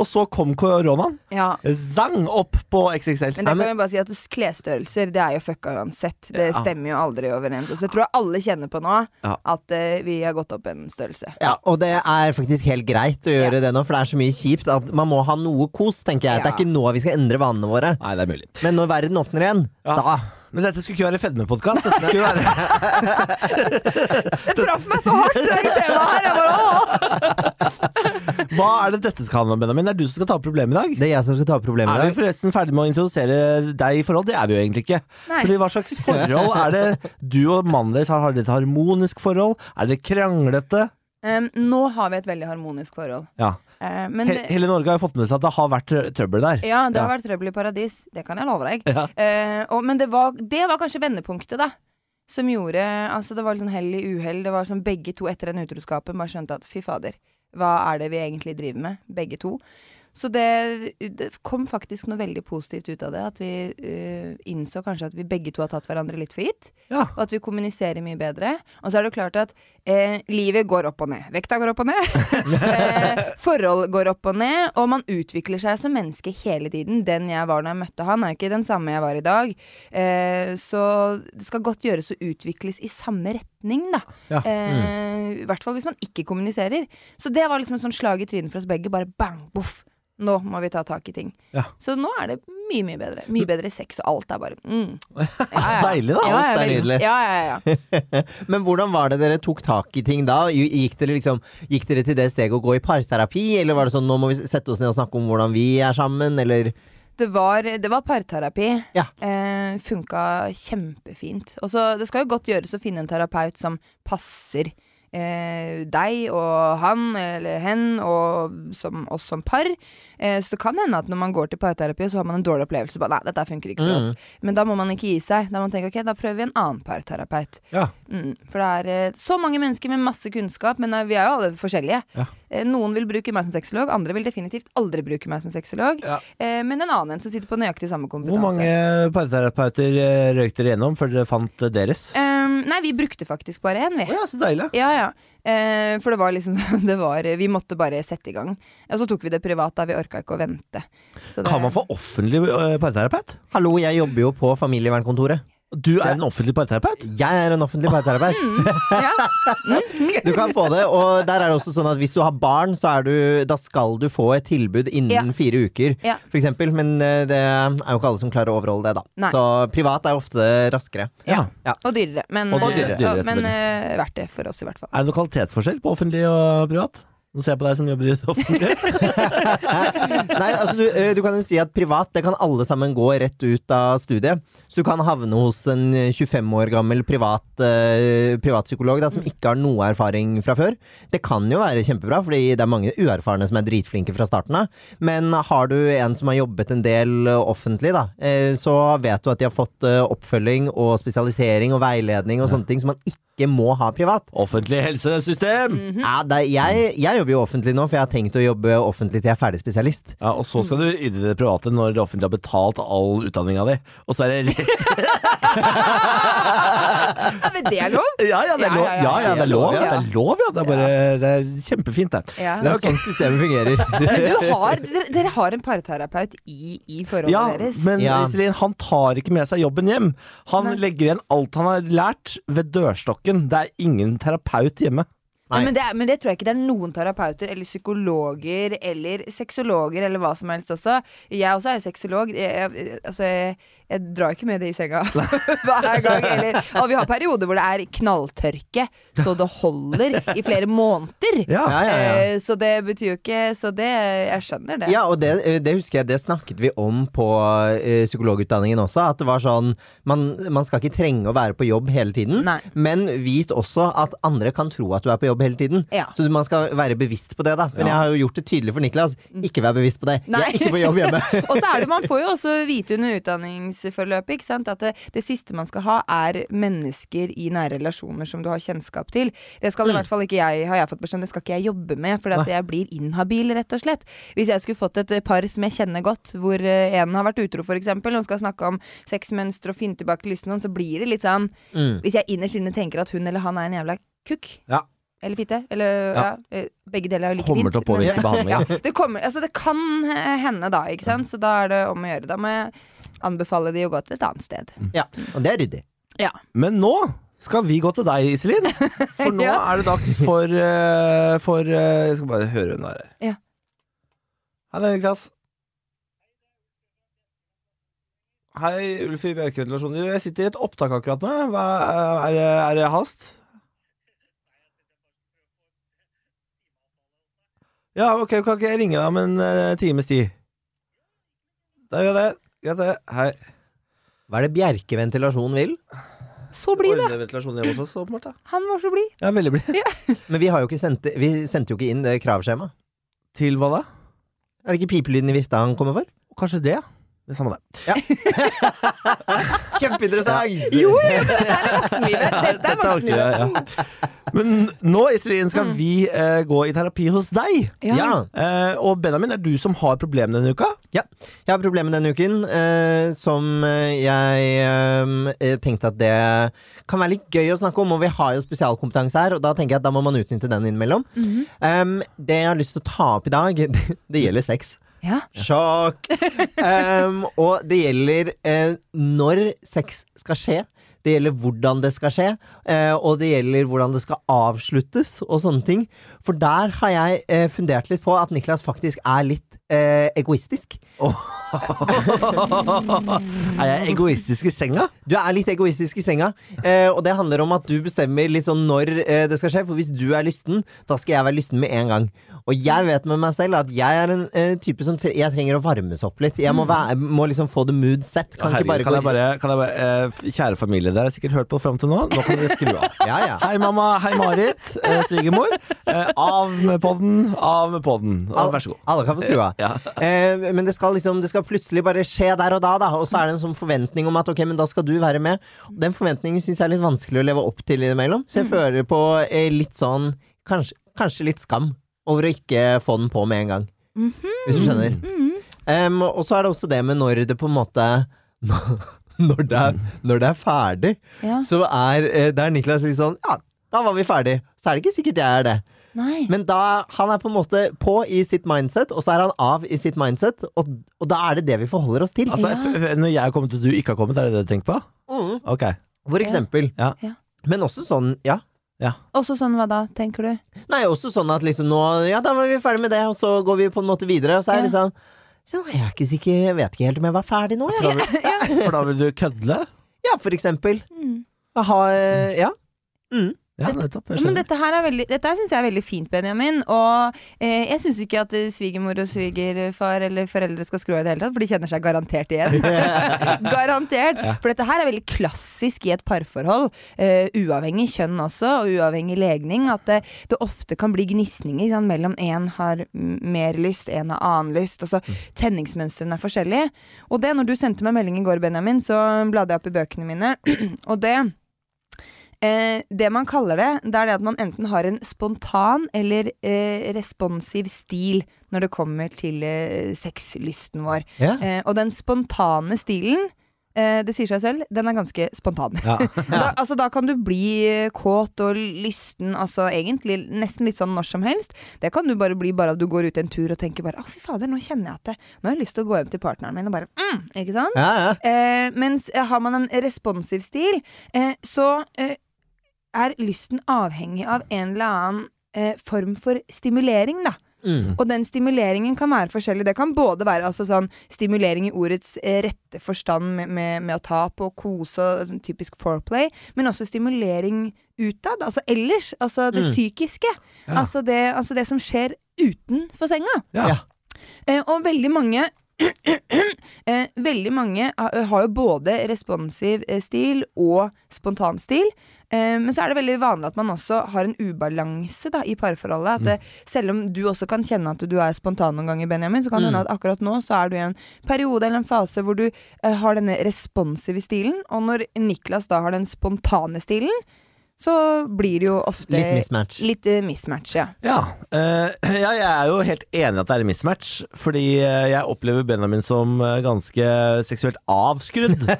Og så kom koronaen. Ja. Zang opp på XXL. Men det kan jeg bare si at klesstørrelser Det er jo fucka uansett. Det Ja. stemmer jo aldri overens. Og så jeg tror jeg alle kjenner på nå Ja. at uh, vi har gått opp en størrelse. Ja, og det er faktisk helt greit å gjøre det nå, for det er så mye kjipt at man må ha noe kos, tenker jeg. Det er ikke nå vi skal endre vanene våre. Nei, det er mulig. Men når verden åpner igjen, Ja. da Men dette skulle ikke være fedmepodkast. Dette skulle være Det traff meg så hardt! Det temaet her. Jeg bare. Hva er det dette skal handle om, Benjamin? Det er du som skal ta opp problemet i dag. Det er jeg som skal ta opp problemet Er vi forresten ferdig med å introdusere deg i forhold? Det er vi jo egentlig ikke. Nei. Fordi Hva slags forhold er det du og mannen deres har? Har dere et harmonisk forhold? Er dere kranglete? Um, nå har vi et veldig harmonisk forhold. Ja. Eh, men He hele Norge har jo fått med seg at det har vært trøbbel der. ja, det har vært trøbbel i paradis. Det kan jeg love deg. Ja. Uh, og, men det var, det var kanskje vendepunktet, da. Som gjorde Altså, det var litt sånn hell i uhell. Det var sånn begge to etter den utroskapen bare skjønte at fy fader, hva er det vi egentlig driver med? Begge to. Så det, det kom faktisk noe veldig positivt ut av det. At vi uh, innså kanskje at vi begge to har tatt hverandre litt for gitt. Ja. Og at vi kommuniserer mye bedre. Og så er det klart at uh, livet går opp og ned. Vekta går opp og ned. uh, forhold går opp og ned. Og man utvikler seg som menneske hele tiden. Den jeg var når jeg møtte han, er jo ikke den samme jeg var i dag. Så det skal godt gjøres å utvikles i samme retning, da. Ja. Eh, I hvert fall hvis man ikke kommuniserer. Så det var liksom et sånt slag i trynet for oss begge. Bare bang, boff. Nå må vi ta tak i ting. Ja. Så nå er det mye, mye bedre. Mye bedre sex, og alt er bare mm. ja, ja, ja. Deilig, da. Alt er nydelig. Ja, ja, ja. Men hvordan var det dere tok tak i ting da? Gikk dere, liksom, gikk dere til det steget å gå i parterapi, eller var det sånn nå må vi sette oss ned og snakke om hvordan vi er sammen, eller Det var, det var parterapi. Ja. Eh, funka kjempefint. Og så Det skal jo godt gjøres å finne en terapeut som passer eh, deg og han eller hen, og som, oss som par. Eh, så det kan hende at når man går til parterapi, så har man en dårlig opplevelse. Bare, Nei, dette funker ikke for Mm. oss. Men da må man ikke gi seg. Da må man tenke ok, da prøver vi en annen parterapeut. Ja. Mm, for det er eh, så mange mennesker med masse kunnskap, men eh, vi er jo alle forskjellige. Ja. Eh, noen vil bruke meg som sexolog, andre vil definitivt aldri bruke meg som sexolog. Ja. Eh, men en annen en som sitter på nøyaktig samme kompetanse. Hvor mange parterapeuter eh, røyk dere gjennom før dere fant deres? Um, nei, vi brukte faktisk bare én, vi. Oh, ja, så deilig. Ja, ja. Eh, for det var liksom det var, Vi måtte bare sette i gang. Og så tok vi det privat, da. Vi orka ikke å vente. Så det- Kan man få offentlig parterapeut? Hallo, jeg jobber jo på familievernkontoret. Du er en offentlig parterapeut? Jeg er en offentlig parterapeut. Du kan få det, og der er det også sånn at hvis du har barn, så er du, da skal du få et tilbud innen Ja. fire uker, Ja. for eksempel. Men eh, det er jo ikke alle som klarer å overholde det, da. Nei. Så privat er ofte raskere. Ja. Og dyrere. Men, Og eh, dyrere, ja, dyrere, men eh, verdt det for oss, i hvert fall. Er det noe kvalitetsforskjell på offentlig og privat? Nå ser jeg på deg som jobber i det offentlige. Nei, altså du, eh, du kan jo si at privat, det kan alle sammen gå rett ut av studiet. Så du kan havne hos en 25 år gammel privat, uh, privatpsykolog da, som ikke har noe erfaring fra før. Det kan jo være kjempebra, fordi det er mange uerfarne som er dritflinke fra starten av. Men har du en som har jobbet en del eh, offentlig, da, uh, så vet du at de har fått uh, oppfølging og spesialisering og veiledning og sånne ting som man ikke må ha privat. Offentlig helsesystem! Ja, det er, jeg, jeg jobber jo offentlig nå, for jeg har tenkt å jobbe offentlig til jeg er ferdig spesialist. Ja, Og så skal du inn i det private når det offentlige har betalt all utdanninga di. Og så er det rett Ja, men det er lov! Ja, ja, det er lov. Ja, Ja, ja, ja, det er lov. Ja. Ja. Det er lov, ja. Det er bare Det er kjempefint, det. Ja. Det er jo sånn systemet fungerer. Men du har, dere, har en parterapeut i, i forholdet Ja, deres. men Ja. Iselin, han tar ikke med seg jobben hjem. Han Nei. legger igjen alt han har lært ved dørstokken. Det er ingen terapeut hjemme. Nei. Men det, men det tror jeg ikke det er noen terapeuter eller psykologer eller sexologer eller hva som helst også. Jeg også er jo sexolog. Jeg, jeg, altså, jeg, jeg drar ikke med det i senga hver gang. Eller, og vi har perioder hvor det er knalltørke, så det holder i flere måneder. Ja. Ja, ja. Eh, Så det betyr jo ikke Så det Jeg skjønner det. Ja, og det, eh, det husker jeg, det snakket vi om på eh, psykologutdanningen også. At det var sånn man, man skal ikke trenge å være på jobb hele tiden. Nei. Men vit også at andre kan tro at du er på jobb hele tiden. Ja. Så man skal være bevisst på det, da. Men Ja. jeg har jo gjort det tydelig for Niklas. Ikke vær bevisst på det. Nei. Jeg er ikke på jobb hjemme. Og så er det, Man får jo også vite under utdanningsforløpet ikke sant? at det, det siste man skal ha, er mennesker i nære relasjoner som du har kjennskap til. Det skal i hvert fall ikke jeg, har jeg fått beskjed om, det skal ikke jeg jobbe med, for at jeg blir inhabil, rett og slett. Hvis jeg skulle fått et par som jeg kjenner godt, hvor eh, en har vært utro, f.eks., og skal snakke om sexmønster og finne tilbake til lysten, så blir det litt sånn Mm. Hvis jeg innerst inne tenker at hun eller han er en jævla kukk. Ja. Eller fitte. Eller ja. ja. begge deler er jo like Kommer fint. til å påvirke men- behandlingen. Ja, det, kommer, altså det kan eh, hende, da. Ikke sant? Så da er det om å gjøre. Da må jeg anbefale de å gå til et annet sted. Ja, og det er ryddig. Ja. Men nå skal vi gå til deg, Iselin. For nå Ja. er det dags for, uh, for uh, Jeg skal bare høre hun er her. Ja. Hei, det er Niklas. Hei, Ulf i Bjerkeventilasjon. Jeg sitter i et opptak akkurat nå. Hva, er, er det hast? Ja, ok, kan ikke jeg ringe deg om en eh, times tid? Da gjør jeg det. Greit, det. Hei. Hva er det Bjerke ventilasjon vil? Så blid, da! Ordne ventilasjonen hjemme hos oss, åpenbart. da. Han var så blid. Ja, veldig blid. Men vi har jo ikke sendt Vi sendte jo ikke inn det kravskjemaet. Til hva da? Er det ikke pipelyden i vifta han kommer for? Kanskje det, ja. Det samme det. Kjempeinteressant! Jo, jo, men dette er voksenlivet! Dette er voksenlivet. ja. Men nå, Iselin, skal vi eh, gå i terapi hos deg. Ja. Ja. Eh, og Benjamin, er du som har problemet denne uka. Ja, jeg har problemet denne uken, eh, som eh, jeg eh, tenkte at det kan være litt gøy å snakke om, og vi har jo spesialkompetanse her, og da tenker jeg at da må man utnytte den innimellom. um, det jeg har lyst til å ta opp i dag, det, det gjelder sex. Ja. Sjokk! um, og det gjelder eh, når sex skal skje. Det gjelder hvordan det skal skje, eh, og det gjelder hvordan det skal avsluttes og sånne ting. For der har jeg eh, fundert litt på at Niklas faktisk er litt eh, egoistisk. Er jeg egoistisk i senga? Du er litt egoistisk i senga, eh, og det handler om at du bestemmer litt sånn når eh, det skal skje. For hvis du er lysten, da skal jeg være lysten med en gang. Og jeg vet med meg selv at jeg er en uh, type som tre jeg trenger å varmes opp litt. Jeg må, være, må liksom få the mood set. Kan Herregud, bare kan jeg bare, kan jeg bare uh, Kjære familie, dere har sikkert hørt på fram til nå. Nå kan dere skru av. Ja, ja. Hei, mamma. Hei, Marit. uh, Svigermor. Eh, av med podden. Av med podden. Og Vær så god. Alle kan få skru av. Ja. Men det skal liksom Det skal plutselig bare skje der og da, da. Og så er det en sånn forventning om at ok, men da skal du være med. Den forventningen syns jeg er litt vanskelig å leve opp til innimellom. Så jeg føler på litt sånn kanskje, kanskje litt skam over å ikke få den på med en gang. Hvis du skjønner. Em, og så er det også det med når det på en måte Når det er, når det er ferdig, Ja. så er eh, der Niklas litt sånn Ja, da var vi ferdig. Så er det ikke sikkert jeg er det. Nei. Men da han er på en måte på i sitt mindset, og så er han av i sitt mindset, og, og da er det det vi forholder oss til. Altså, Ja. Når jeg har kommet og du ikke har kommet, er det det du tenker på? Mm. Okay. For eksempel. Ja. Ja. Men også sånn, ja. Også sånn hva da, tenker du? Nei, også sånn at liksom nå Ja, da var vi ferdig med det, og så går vi på en måte videre, og så er det litt sånn ja, nei, jeg er ikke sikker, jeg vet ikke helt om jeg var ferdig nå, For da vil, for da vil du kødle? Ja, for eksempel. Mm. Ha, eh, ja. Mm. Ja, nettopp. Jeg Men dette her er veldig Dette her syns jeg er veldig fint, Benjamin. Og eh, jeg syns ikke at eh, svigermor og svigerfar eller foreldre skal skru av i det hele tatt, for de kjenner seg garantert igjen. garantert! For dette her er veldig klassisk i et parforhold. eh, uavhengig kjønn også, og uavhengig legning. At det, det ofte kan bli gnisninger ikke mellom en har mer lyst, en har annen lyst. Og så Tenningsmønstrene er forskjellige. Og det, når du sendte meg melding i går, Benjamin, så bladde jeg opp i bøkene mine, og det Eh, det man kaller det, det er det at man enten har en spontan eller eh, responsiv stil når det kommer til eh, sexlysten vår. Yeah. Eh, og den spontane stilen, eh, det sier seg selv, den er ganske spontan. Ja. da, altså, da kan du bli eh, kåt og lysten, altså egentlig nesten litt sånn når som helst. Det kan du bare bli bare av du går ut en tur og tenker bare 'Å, fy fader, nå kjenner jeg at det Nå har jeg lyst til å gå hjem til partneren min og bare mm, Ikke sant? Ja, ja. Eh, mens har man en responsiv stil, eh, så eh, er lysten avhengig av en eller annen eh, form for stimulering, da. Mm. Og den stimuleringen kan være forskjellig. Det kan både være altså, sånn stimulering i ordets eh, rette forstand med, med, med å ta på og kose og sånn typisk foreplay, men også stimulering utad, altså ellers. Altså det Mm. psykiske. Ja. Altså, det, altså det som skjer utenfor senga. Ja. Eh, og veldig mange eh, Veldig mange har jo både responsiv eh, stil og spontan stil. Eh, men så er det veldig vanlig at man også har en ubalanse da, i parforholdet. At mm. selv om du også kan kjenne at du er spontan noen ganger, Benjamin, så kan det hende at akkurat nå så er du i en periode eller en fase hvor du eh, har denne responsive stilen. Og når Niklas da har den spontane stilen, så blir det jo ofte Litt mismatch. litt, eh, mismatch. Ja. Ja, uh, ja, jeg er jo helt enig i at det er mismatch, fordi eh, jeg opplever Benjamin som ganske seksuelt avskrudd.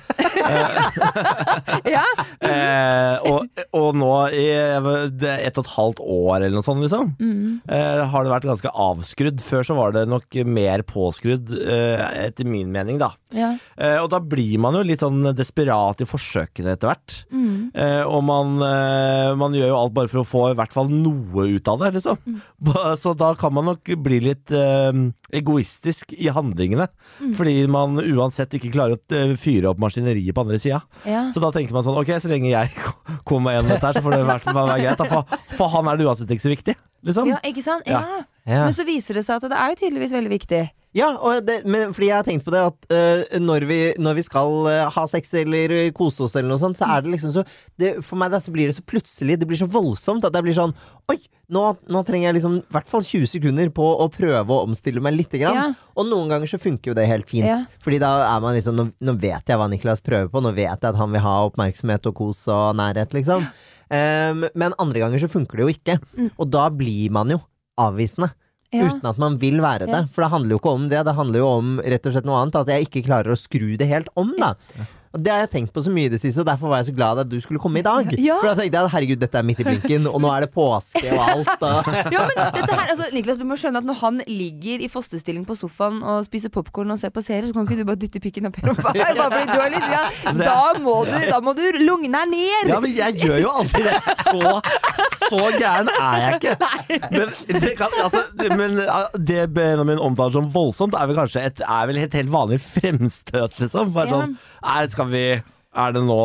ja. eh, og, og nå i ett og et halvt år eller noe sånt, liksom, eh, har det vært ganske avskrudd. Før så var det nok mer påskrudd, etter min mening, da. Ja. Eh, og da blir man jo litt sånn desperat i forsøkene etter hvert. Eh, og man, man gjør jo alt bare for å få i hvert fall noe ut av det, liksom. Mm. Så da kan man nok bli litt eh, egoistisk i handlingene. Fordi man uansett ikke klarer å eh, fyre opp maskineriet på andre sida. Ja. Så da tenker man sånn Ok, så lenge jeg kommer meg gjennom dette her, så får det i hvert fall være greit. For, for han er det uansett ikke så viktig, liksom. ja, ikke sant? Ja. Ja. Ja. Men så viser det seg at det er jo tydeligvis veldig viktig. Ja, og det, men fordi jeg har tenkt på det at uh, når, vi, når vi skal uh, ha sex eller kose oss eller noe sånt, så er det liksom så det, For meg da så blir det så plutselig, det blir så voldsomt at jeg blir sånn Oi, nå, nå trenger jeg liksom i hvert fall 20 sekunder på å prøve å omstille meg lite grann. Ja. Og noen ganger så funker jo det helt fint. Ja. Fordi da er man liksom nå, nå vet jeg hva Niklas prøver på, nå vet jeg at han vil ha oppmerksomhet og kos og nærhet, liksom. Em, men andre ganger så funker det jo ikke. Og da blir man jo avvisende. Ja. Uten at man vil være det. For det handler jo ikke om det. Det handler jo om rett og slett noe annet. At jeg ikke klarer å skru det helt om, da. Og det har jeg tenkt på så mye i det siste, og derfor var jeg så glad at du skulle komme i dag. Ja. For da tenkte jeg at herregud, dette er midt i blinken, og nå er det påske og alt. Og Ja, men dette her, altså, Niklas, du må skjønne at når han ligger i fosterstilling på sofaen og spiser popkorn og ser på serier, så kan ikke du bare dytte pikken opp i rumpa. ja. Da må du, da må du lugne deg ned! Ja, men jeg gjør jo aldri det. Så, så gæren er jeg ikke. Men det, kan, altså, men det Benjamin omtaler som voldsomt, er vel kanskje et, er vel et helt vanlig fremstøt, liksom. Bare sånn er, Skal vi Er det nå?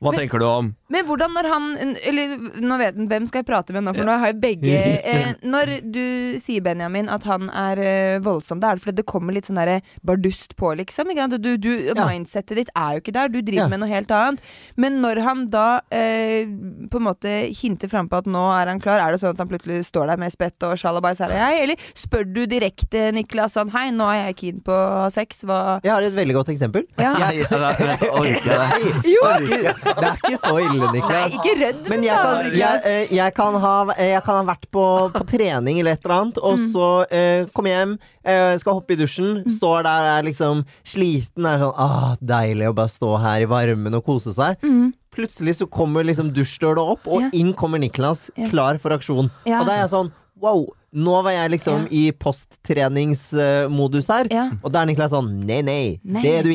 Hva tenker du om Men hvordan når han Eller nå vet han, hvem skal jeg prate med nå, for nå har jeg begge eh, Når du sier, Benjamin, at han er eh, voldsom, da er det fordi det kommer litt sånn derre bardust på, liksom. Ikke? sant? Du, ja. Mindsettet ditt er jo ikke der, du driver Ja. med noe helt annet. Men når han da eh, på en måte hinter frampå at nå er han klar, er det sånn at han plutselig står der med spett og sjalabais, her og jeg? Eller spør du direkte, Niklas, sånn hei, nå er jeg keen på sex, hva jeg har et veldig godt eksempel. Ja. Jeg, jeg, jeg, orker det? Jo! Det er ikke så ille, Nei, Niklas. ikke redd Men jeg kan, jeg, eh, jeg, kan ha, eh, jeg kan ha vært på, på trening eller et eller annet, og så uh, kommer hjem, uh, skal hoppe i dusjen, står der er liksom sliten, er sånn ah, deilig å bare stå her i varmen og kose seg. Mm. Plutselig så kommer liksom dusjdøla opp, og Ja. inn kommer Niklas, Ja. klar for aksjon. Ja. Og da er jeg sånn wow. Nå var jeg liksom Ja. i posttreningsmodus her, Ja. og da er Niklas sånn nei, nei, Nei. det er du.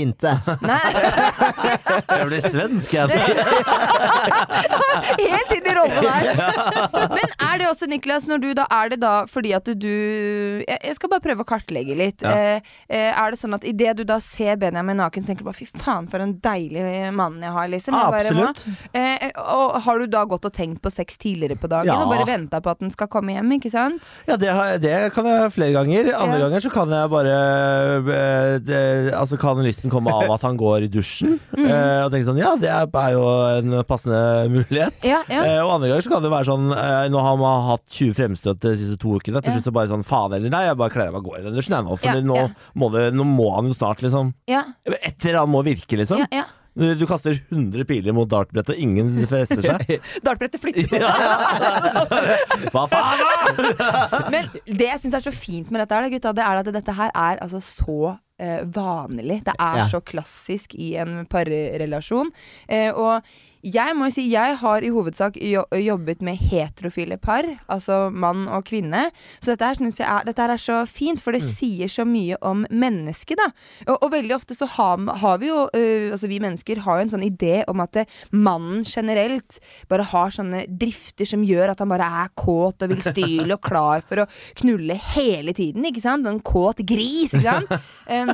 Nei. Jeg blir svensk, jeg. Helt inn i rollen der. Men er det også, Niklas, når du da er det da fordi at du Jeg skal bare prøve å kartlegge litt. Ja. Eh, eh, er det sånn at idet du da ser Benjamin naken, så tenker du bare fy faen, for en deilig mann jeg har, liksom. Jeg bare Absolutt. Eh, og har du da gått og tenkt på sex tidligere på dagen Ja. og bare venta på at den skal komme hjem, ikke sant? Ja, det, har, det kan jeg flere ganger. Andre Ja. ganger så kan jeg bare eh, det, Altså kan lysten komme av at han går i dusjen. Mm. eh, og tenke sånn Ja, det er, jo en passende mulighet. Ja. Eh, og andre ganger så kan det være sånn Nå har man hatt 20 fremstøt de siste to ukene. Til slutt så bare sånn faen eller nei, jeg bare kler meg og går i den dusjen jeg nå. For nå. Må det, nå må han jo snart liksom ja, Et eller annet må virke, liksom. ja, ja. Du, kaster 100 piler mot dartbrettet, ingen fester seg. Dartbrettet flytter på Hva faen, da?! Men det jeg syns er så fint med dette, her, gutta, det er at dette her er altså så eh, vanlig. Det er Ja. så klassisk i en parrelasjon. Eh, og jeg må jo si, jeg har i hovedsak jo jobbet med heterofile par, altså mann og kvinne. Så dette her, synes jeg er, dette her er så fint, for det sier så mye om mennesket, da. Og, og veldig ofte så har, har vi jo, uh, altså vi mennesker har jo en sånn idé om at det, mannen generelt bare har sånne drifter som gjør at han bare er kåt og vil style og klar for å knulle hele tiden, ikke sant? En kåt gris, ikke sant? Um,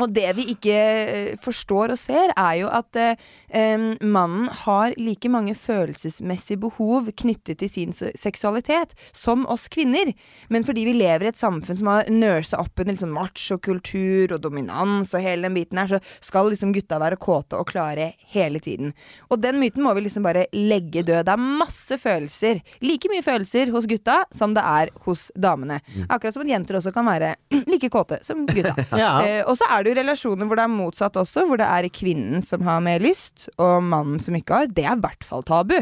og det vi ikke eh, forstår og ser, er jo at uh, um, mannen har like mange følelsesmessige behov knyttet til sin seksualitet som oss kvinner. Men fordi vi lever i et samfunn som har nursa opp en liksom machokultur og dominans og hele den biten her, så skal liksom gutta være kåte og klare hele tiden. Og den myten må vi liksom bare legge død. Det er masse følelser. Like mye følelser hos gutta som det er hos damene. Akkurat som at jenter også kan være like kåte som gutta. Ja. Eh, og så er det jo relasjoner hvor det er motsatt også, hvor det er kvinnen som har mer lyst, og mannen som ikke har. Det er i hvert fall tabu.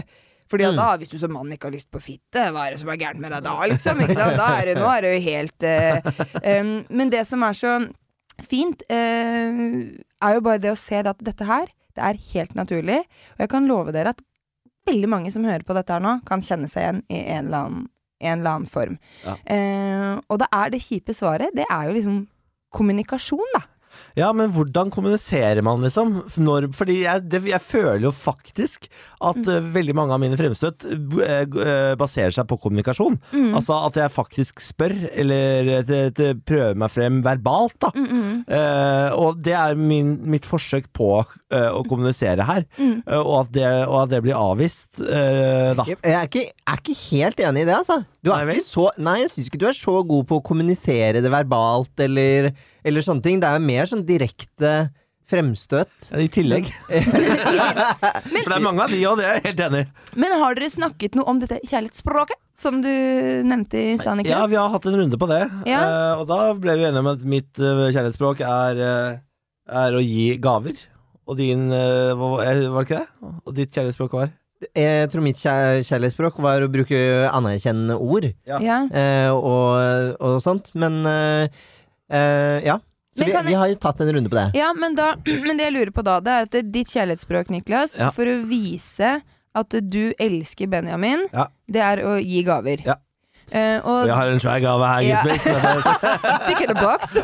Fordi mm. da, hvis du som mann ikke har lyst på fitte, hva er det som er gærent med deg da, liksom? Da er det, nå er det jo helt uh, um, Men det som er så fint, uh, er jo bare det å se at dette her, det er helt naturlig. Og jeg kan love dere at veldig mange som hører på dette her nå, kan kjenne seg igjen i en eller annen, en eller annen form. Ja. Uh, og da er det kjipe svaret, det er jo liksom kommunikasjon, da. Ja, men hvordan kommuniserer man, liksom? Når, fordi jeg, det, jeg føler jo faktisk at Mm. eh, veldig mange av mine fremstøt eh, eh, baserer seg på kommunikasjon. Mm. Altså at jeg faktisk spør, eller prøver meg frem verbalt, da. Mm, mm. Eh, og det er min, mitt forsøk på eh, å kommunisere her. Mm. Og, at det, og at det blir avvist, eh, da. Jeg er ikke, jeg er ikke helt enig i det, altså. Du er Nei ikke så, nei, jeg syns ikke du er så god på å kommunisere det verbalt, eller, eller sånne ting. Det er mer sånn direkte fremstøt. I tillegg. For det er mange av de, og det er jeg helt enig i. Men har dere snakket noe om dette kjærlighetsspråket? Som du nevnte i stad, Ja, vi har hatt en runde på det. Ja. Uh, og da ble vi enige om at mitt uh, kjærlighetsspråk er, uh, er å gi gaver. Og din var var det ikke det? Og ditt kjærlighetsspråk var? Jeg tror mitt kjærlighetsspråk var å bruke anerkjennende ord ja. eh, og, og sånt. Men eh, ja. Så vi, jeg- vi har jo tatt en runde på det. Ja, men, da, men det jeg lurer på da, det er at det, ditt kjærlighetsspråk, Niklas, Ja. for å vise at du elsker Benjamin, Ja. det er å gi gaver. Ja. Uh, Og og jeg har en svær gave her, Ja. Tick in a box.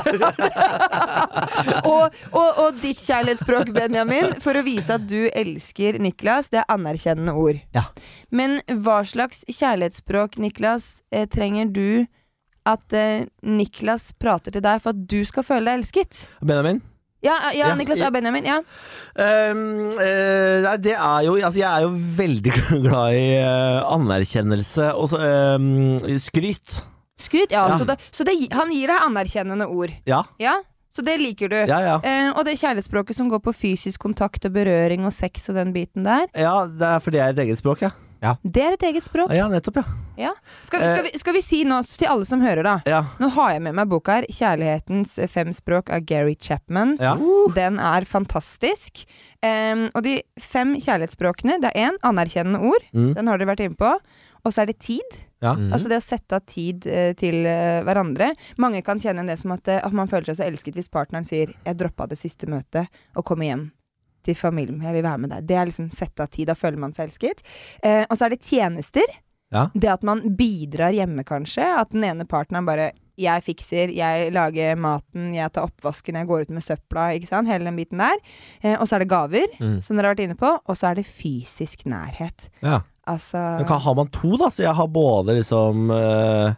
og, og, og ditt kjærlighetsspråk, Benjamin, for å vise at du elsker Niklas, det er anerkjennende ord. Ja. Men hva slags kjærlighetsspråk, Niklas, eh, trenger du at eh, Niklas prater til deg for at du skal føle deg elsket? Benjamin? Ja, ja, Ja, Niklas og Benjamin. Ja. Um, eh, nei, det er jo Altså, jeg er jo veldig glad i eh, anerkjennelse og så, um, skryt. Skryt, ja. Ja. Så, det, så det, han gir deg anerkjennende ord. Ja. Ja, Så det liker du. Ja, ja. Eh, og det kjærlighetsspråket som går på fysisk kontakt og berøring og sex og den biten der, ja, det er fordi jeg er et eget språk, ja. Det er et eget språk. Ja, nettopp, ja. Ja. Skal, skal, vi, skal vi si nå til alle som hører, da. Ja. Nå har jeg med meg boka her, 'Kjærlighetens fem språk' av Gary Chapman. ja. Den er fantastisk. Um, og de fem kjærlighetsspråkene, det er én anerkjennende ord. Mm. Den har dere vært inne på. Og så er det tid. Ja. Mm. Altså det å sette av tid eh, til eh, hverandre. Mange kan kjenne igjen det som at, eh, at man føler seg så elsket hvis partneren sier 'jeg droppa det siste møtet og kommer hjem'. Til familien, jeg vil være med deg. Det er liksom sette av tid. Da føler man seg elsket. Eh, og så er det tjenester. Ja. Det at man bidrar hjemme, kanskje. At den ene partneren bare 'Jeg fikser, jeg lager maten, jeg tar oppvasken, jeg går ut med søpla'. Ikke sant? Hele den biten der. Eh, og så er det gaver, Mm. som dere har vært inne på. Og så er det fysisk nærhet. ja. Altså Men hva har man to, da? Så jeg har både liksom eh,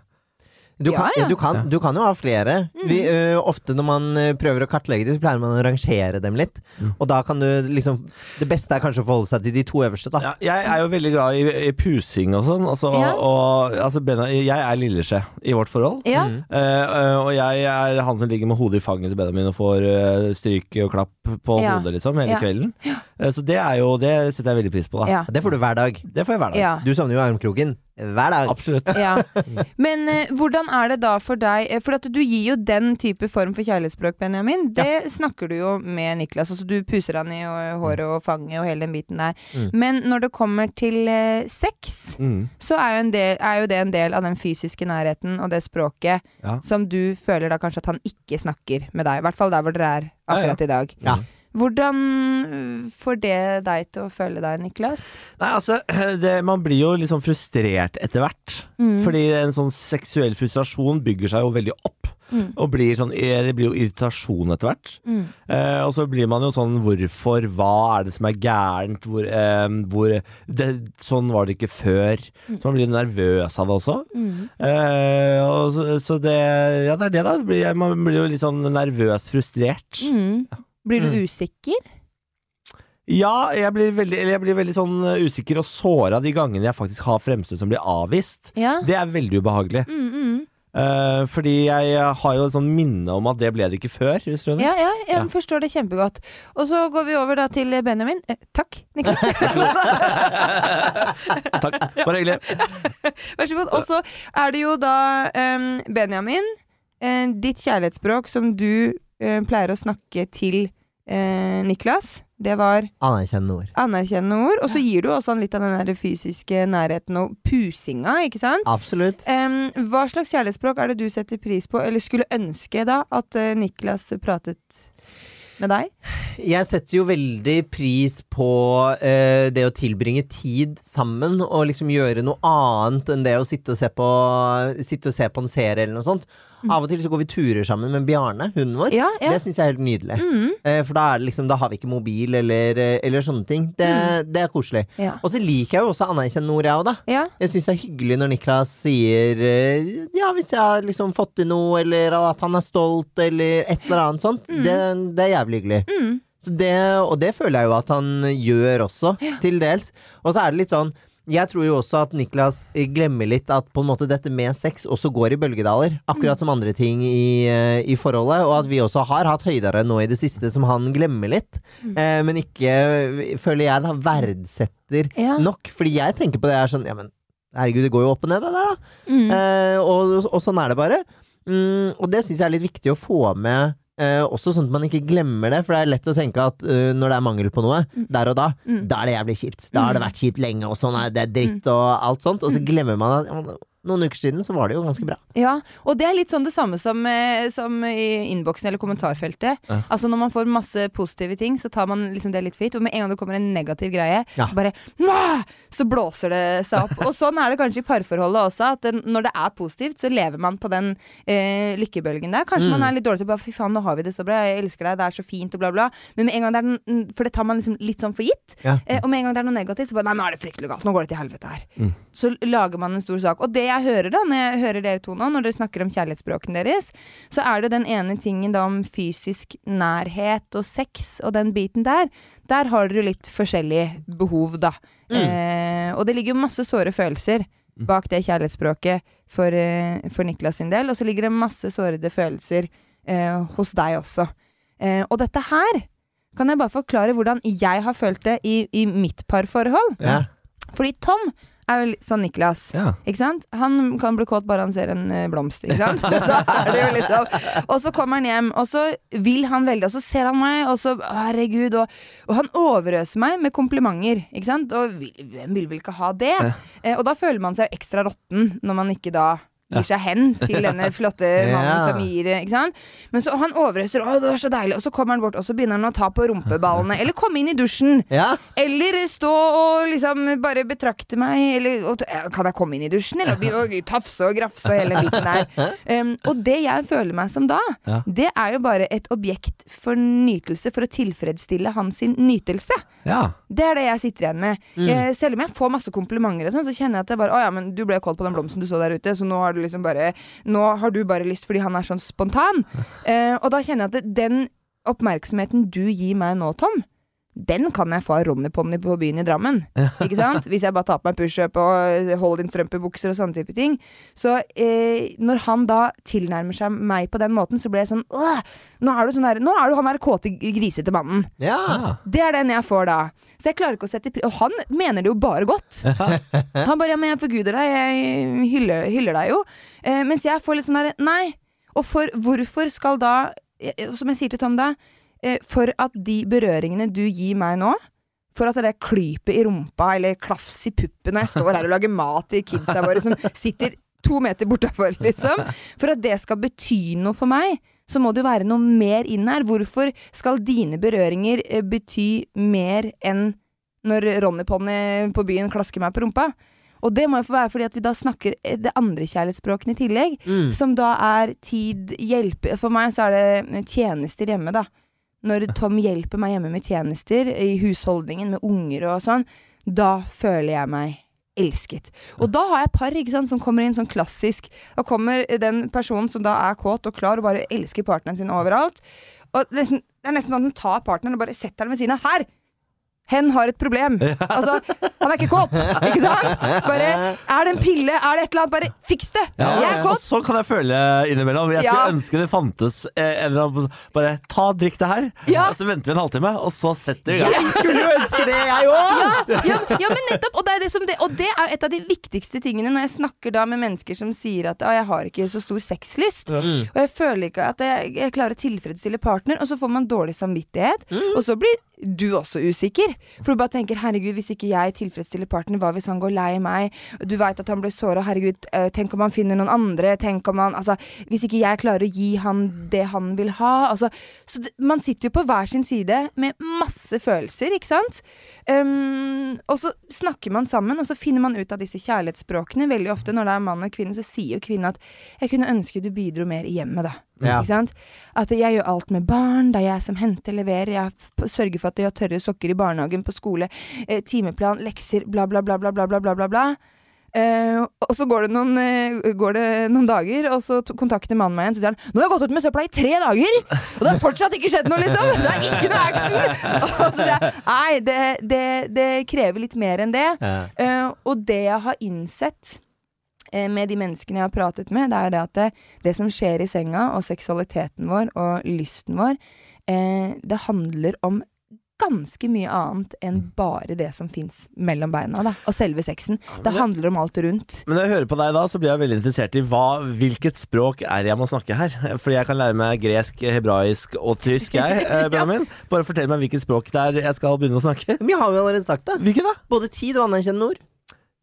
Du kan, Ja, ja. Du, kan, du kan jo ha flere. Vi, ø, ofte når man prøver å kartlegge dem, så pleier man å rangere dem litt. Mm. Og da kan du liksom Det beste er kanskje å forholde seg til de to øverste, da. ja, Jeg er jo veldig glad i, i pusing og sånn. Altså, Ja. og, altså, Benna, jeg er lilleskje i vårt forhold. Ja. Mm. Eh, eh, og jeg er han som ligger med hodet i fanget til Benjamin og får uh, stryk og klapp på Ja. hodet liksom hele Ja. kvelden. Eh, så det er jo Det setter jeg veldig pris på, da. Ja. Det får du hver dag. Det får jeg hver dag. Ja. Du savner jo armkroken hver dag. Absolutt. Ja. Men uh, hvordan er det da for deg eh, For at du gir jo den type form for kjærlighetsspråk, Benjamin. Det snakker du jo med Niklas. Altså Du puser han i håret og fanget og hele den biten der. Mm. Men når det kommer til uh, sex, Mm. så er jo, en del, er jo det en del av den fysiske nærheten og det språket Ja. som du føler da kanskje at han ikke snakker med deg. I hvert fall der hvor dere er akkurat i dag. Ja. Hvordan øh, får det deg til å føle deg, Niklas? Nei, altså, det, man blir jo litt sånn frustrert etter hvert. Mm. Fordi en sånn seksuell frustrasjon bygger seg jo veldig opp. Mm. Og blir sånn, det blir jo irritasjon etter hvert. Mm. Eh, og så blir man jo sånn hvorfor, hva er det som er gærent, hvor, eh, hvor det, Sånn var det ikke før. Så man blir nervøs av det også. Mm. Eh, og så, så det Ja, det er det, da. Man blir jo litt sånn nervøs, frustrert. Mm. Blir du Mm. usikker? Ja, jeg blir veldig, jeg blir veldig sånn eh, usikker og såra de gangene jeg faktisk har fremstøt som blir avvist. Ja. Det er veldig ubehagelig. Mm, mm. Uh, fordi jeg har jo et sånn minne om at det ble det ikke før. Hvis du? Ja, ja, jeg Ja. forstår det kjempegodt. Og så går vi over da til Benjamin. Eh, takk, Niklas. Takk. Bare hyggelig. Vær så god. Og så er det jo da um, Benjamin, uh, ditt kjærlighetsspråk som du uh, pleier å snakke til eh, Niklas. Det var Anerkjennende ord. anerkjennende ord. Og så gir du også han litt av den der fysiske nærheten og pusinga, ikke sant? Absolutt. Em, hva slags kjærlighetsspråk er det du setter pris på, eller skulle ønske da at eh, Niklas pratet med deg? Jeg setter jo veldig pris på eh, det å tilbringe tid sammen, og liksom gjøre noe annet enn det å sitte og se på, sitte og se på en serie eller noe sånt. Av og til så går vi turer sammen med Bjarne, hunden vår. Ja, ja. Det syns jeg er helt nydelig. Mm, Eh, for da, er det liksom, da har vi ikke mobil eller, eh, eller sånne ting. Det, det er koselig. ja. Og så liker jeg jo også anerkjennende ord, jeg òg, da. Jeg syns det er hyggelig når Niklas sier eh, Ja, hvis jeg har liksom fått til noe, eller at han er stolt, eller et eller annet sånt. Det, det er jævlig hyggelig. Mm. Så det, og det føler jeg jo at han gjør også, til dels. Og så er det litt sånn jeg tror jo også at Niklas eh, glemmer litt at på en måte dette med sex også går i bølgedaler. Akkurat som andre ting i, eh, i forholdet. Og at vi også har hatt høydere nå i det siste som han glemmer litt. Eh, men ikke, føler jeg, da verdsetter Ja. nok. Fordi jeg tenker på det er sånn Ja, men herregud, det går jo opp og ned, det der, da. Mm. Eh, og, og sånn er det bare. Mm, og det syns jeg er litt viktig å få med. Eh, også sånn at man ikke glemmer det, for det er lett å tenke at uh, når det er mangel på noe, der og da, Mm. da er det jævlig kjipt. Da har det vært kjipt lenge, og sånn er det dritt og alt sånt. Og så glemmer man at noen uker siden, så var det jo ganske bra. Ja, og det er litt sånn det samme som, eh, som i innboksen eller kommentarfeltet. Ja. Altså Når man får masse positive ting, så tar man liksom det litt fritt. Og med en gang det kommer en negativ greie, Ja. så bare Mwah! Så blåser det seg opp. Og sånn er det kanskje i parforholdet også. At det, når det er positivt, så lever man på den eh, lykkebølgen der. Kanskje man er litt dårlig til å bare Fy faen, nå har vi det så bra, jeg elsker deg, det er så fint, og bla, bla. Men med en gang det er den, For det tar man liksom litt sånn for gitt. Ja. Eh, og med en gang det er noe negativt, så bare Nei, nå er det fryktelig galt. Nå går det til helvete her. Mm. Så lager man en stor sak. Og det jeg hører da, når jeg hører dere to nå, når dere snakker om kjærlighetsspråkene deres, så er det den ene tingen da om fysisk nærhet og sex og den biten der. Der har dere litt forskjellige behov, da. Eh, og det ligger jo masse såre følelser bak det kjærlighetsspråket for, eh, for Niklas sin del. Og så ligger det masse sårede følelser eh, hos deg også. Eh, og dette her kan jeg bare forklare hvordan jeg har følt det i, i mitt parforhold. Ja. Fordi Tom er jo sånn Niklas. Ja. Ikke sant? Han kan bli kåt bare han ser en eh, blomst. Ikke sant? da er det jo litt sånn. Og så kommer han hjem, og så vil han veldig, og så ser han meg, og så herregud, og, og han overøser meg med komplimenter. Ikke sant? Og hvem vil vel ikke ha det? Eh, og da føler man seg jo ekstra råtten når man ikke da gir seg hen til denne flotte mannen som gir Ikke sant? Men så han overøser, å det var så deilig, og så kommer han bort, og så begynner han å ta på rumpeballene, eller komme inn i dusjen. Ja. Eller stå og liksom bare betrakte meg Eller og, Kan jeg komme inn i dusjen? Eller begynne å tafse og grafse og hele biten der. Um, og det jeg føler meg som da, Ja. det er jo bare et objekt for nytelse for å tilfredsstille hans nytelse. ja. Det er det jeg sitter igjen med. Jeg, selv om jeg får masse komplimenter, og sånn, så kjenner jeg at det bare Å ja, men du ble kåt på den blomsten du så der ute, så nå har du liksom bare Nå har du bare lyst fordi han er sånn spontan. Eh, og da kjenner jeg at den oppmerksomheten du gir meg nå, Tom, den kan jeg få av Ronny Ponni på byen i Drammen. Ikke sant? Hvis jeg bare tar på meg pushup og holder inn strømpebukser og sånne type ting. Så eh, når han da tilnærmer seg meg på den måten, så blir jeg sånn Åh, nå er du sånn der, Nå er du han der kåte, grisete mannen. Ja. Det er den jeg får da. Så jeg klarer ikke å sette pris Og han mener det jo bare godt. Han bare 'ja, men jeg forguder deg, jeg hyller, hyller deg jo'. Eh, mens jeg får litt sånn derre Nei. Og for hvorfor skal da eh, Som jeg sier til Tom da For at de berøringene du gir meg nå for at det klypet i rumpa eller klafs i puppen når jeg står her og lager mat til kidsa våre som sitter to meter bortafor, liksom. For at det skal bety noe for meg, så må det jo være noe mer inn her. Hvorfor skal dine berøringer eh, bety mer enn når Ronny Ponni på byen klasker meg på rumpa? Og det må jo få være fordi at vi da snakker eh, det andre kjærlighetsspråkene i tillegg. Mm. Som da er tid, hjelpe For meg så er det eh, tjenester hjemme, da. Når Tom hjelper meg hjemme med tjenester i husholdningen, med unger og sånn, da føler jeg meg elsket. Og da har jeg par ikke sant, som kommer inn sånn klassisk. Da kommer den personen som da er kåt og klar og bare elsker partneren sin overalt. Og nesten, det er nesten sånn at den tar partneren og bare setter den ved siden av. Her! Hen har et problem. Altså, han er ikke kåt, ikke sant? Bare, er det en pille? Er det et eller annet? Bare fiks det! Ja, Jeg er kåt. sånn kan jeg føle innimellom. Jeg skulle Ja. ønske det fantes eh, en eller annen Bare ta drikk det her, Ja. og så venter vi en halvtime, og så setter vi i gang. Jeg skulle jo ønske det, jeg òg! ja, men nettopp. Og det, det, som det, og det er et av de viktigste tingene når jeg snakker da med mennesker som sier at «Å, jeg har ikke så stor sexlyst. Og jeg føler ikke at jeg, jeg klarer å tilfredsstille partner, og så får man dårlig samvittighet. Og så blir du også usikker. For du bare tenker 'herregud, hvis ikke jeg tilfredsstiller partner, hva hvis han går lei meg?' Du veit at han blir såra, herregud, eh, tenk om han finner noen andre? Tenk om han Altså, hvis ikke jeg klarer å gi han det han vil ha? Altså, så det, man sitter jo på hver sin side med masse følelser, ikke sant? Um, og så snakker man sammen, og så finner man ut av disse kjærlighetsspråkene. Veldig ofte når det er mann og kvinne, så sier jo kvinnen at 'jeg kunne ønske du bidro mer i hjemmet', da. Ja. Ikke sant? At jeg gjør alt med barn, det er jeg som henter, leverer, jeg sørger for at de har tørre sokker i barnehagen, på skole, eh, timeplan, lekser, bla, bla, bla, bla, bla, bla, bla, bla, bla. Eh, og så går det, noen, eh, går det noen dager, og så kontakter mannen meg igjen. Så sier han 'Nå har jeg gått ut med søpla i tre dager, og det har fortsatt ikke skjedd noe', liksom! Det er ikke noe action! Og så sier jeg nei, det, det, det krever litt mer enn det. Ja. Eh, og det jeg har innsett med de menneskene jeg har pratet med, det er jo det at det, det som skjer i senga, og seksualiteten vår og lysten vår, eh, det handler om ganske mye annet enn bare det som fins mellom beina, da. Og selve sexen. Det handler om alt rundt. Men når jeg hører på deg da, så blir jeg veldig interessert i hva, hvilket språk er jeg må snakke her. Fordi jeg kan lære meg gresk, hebraisk og tysk, jeg, eh, Benjamin. Bare fortell meg hvilket språk det er jeg skal begynne å snakke. Men jeg har jo allerede sagt det. Hvilket da? Både tid og anerkjennende ord.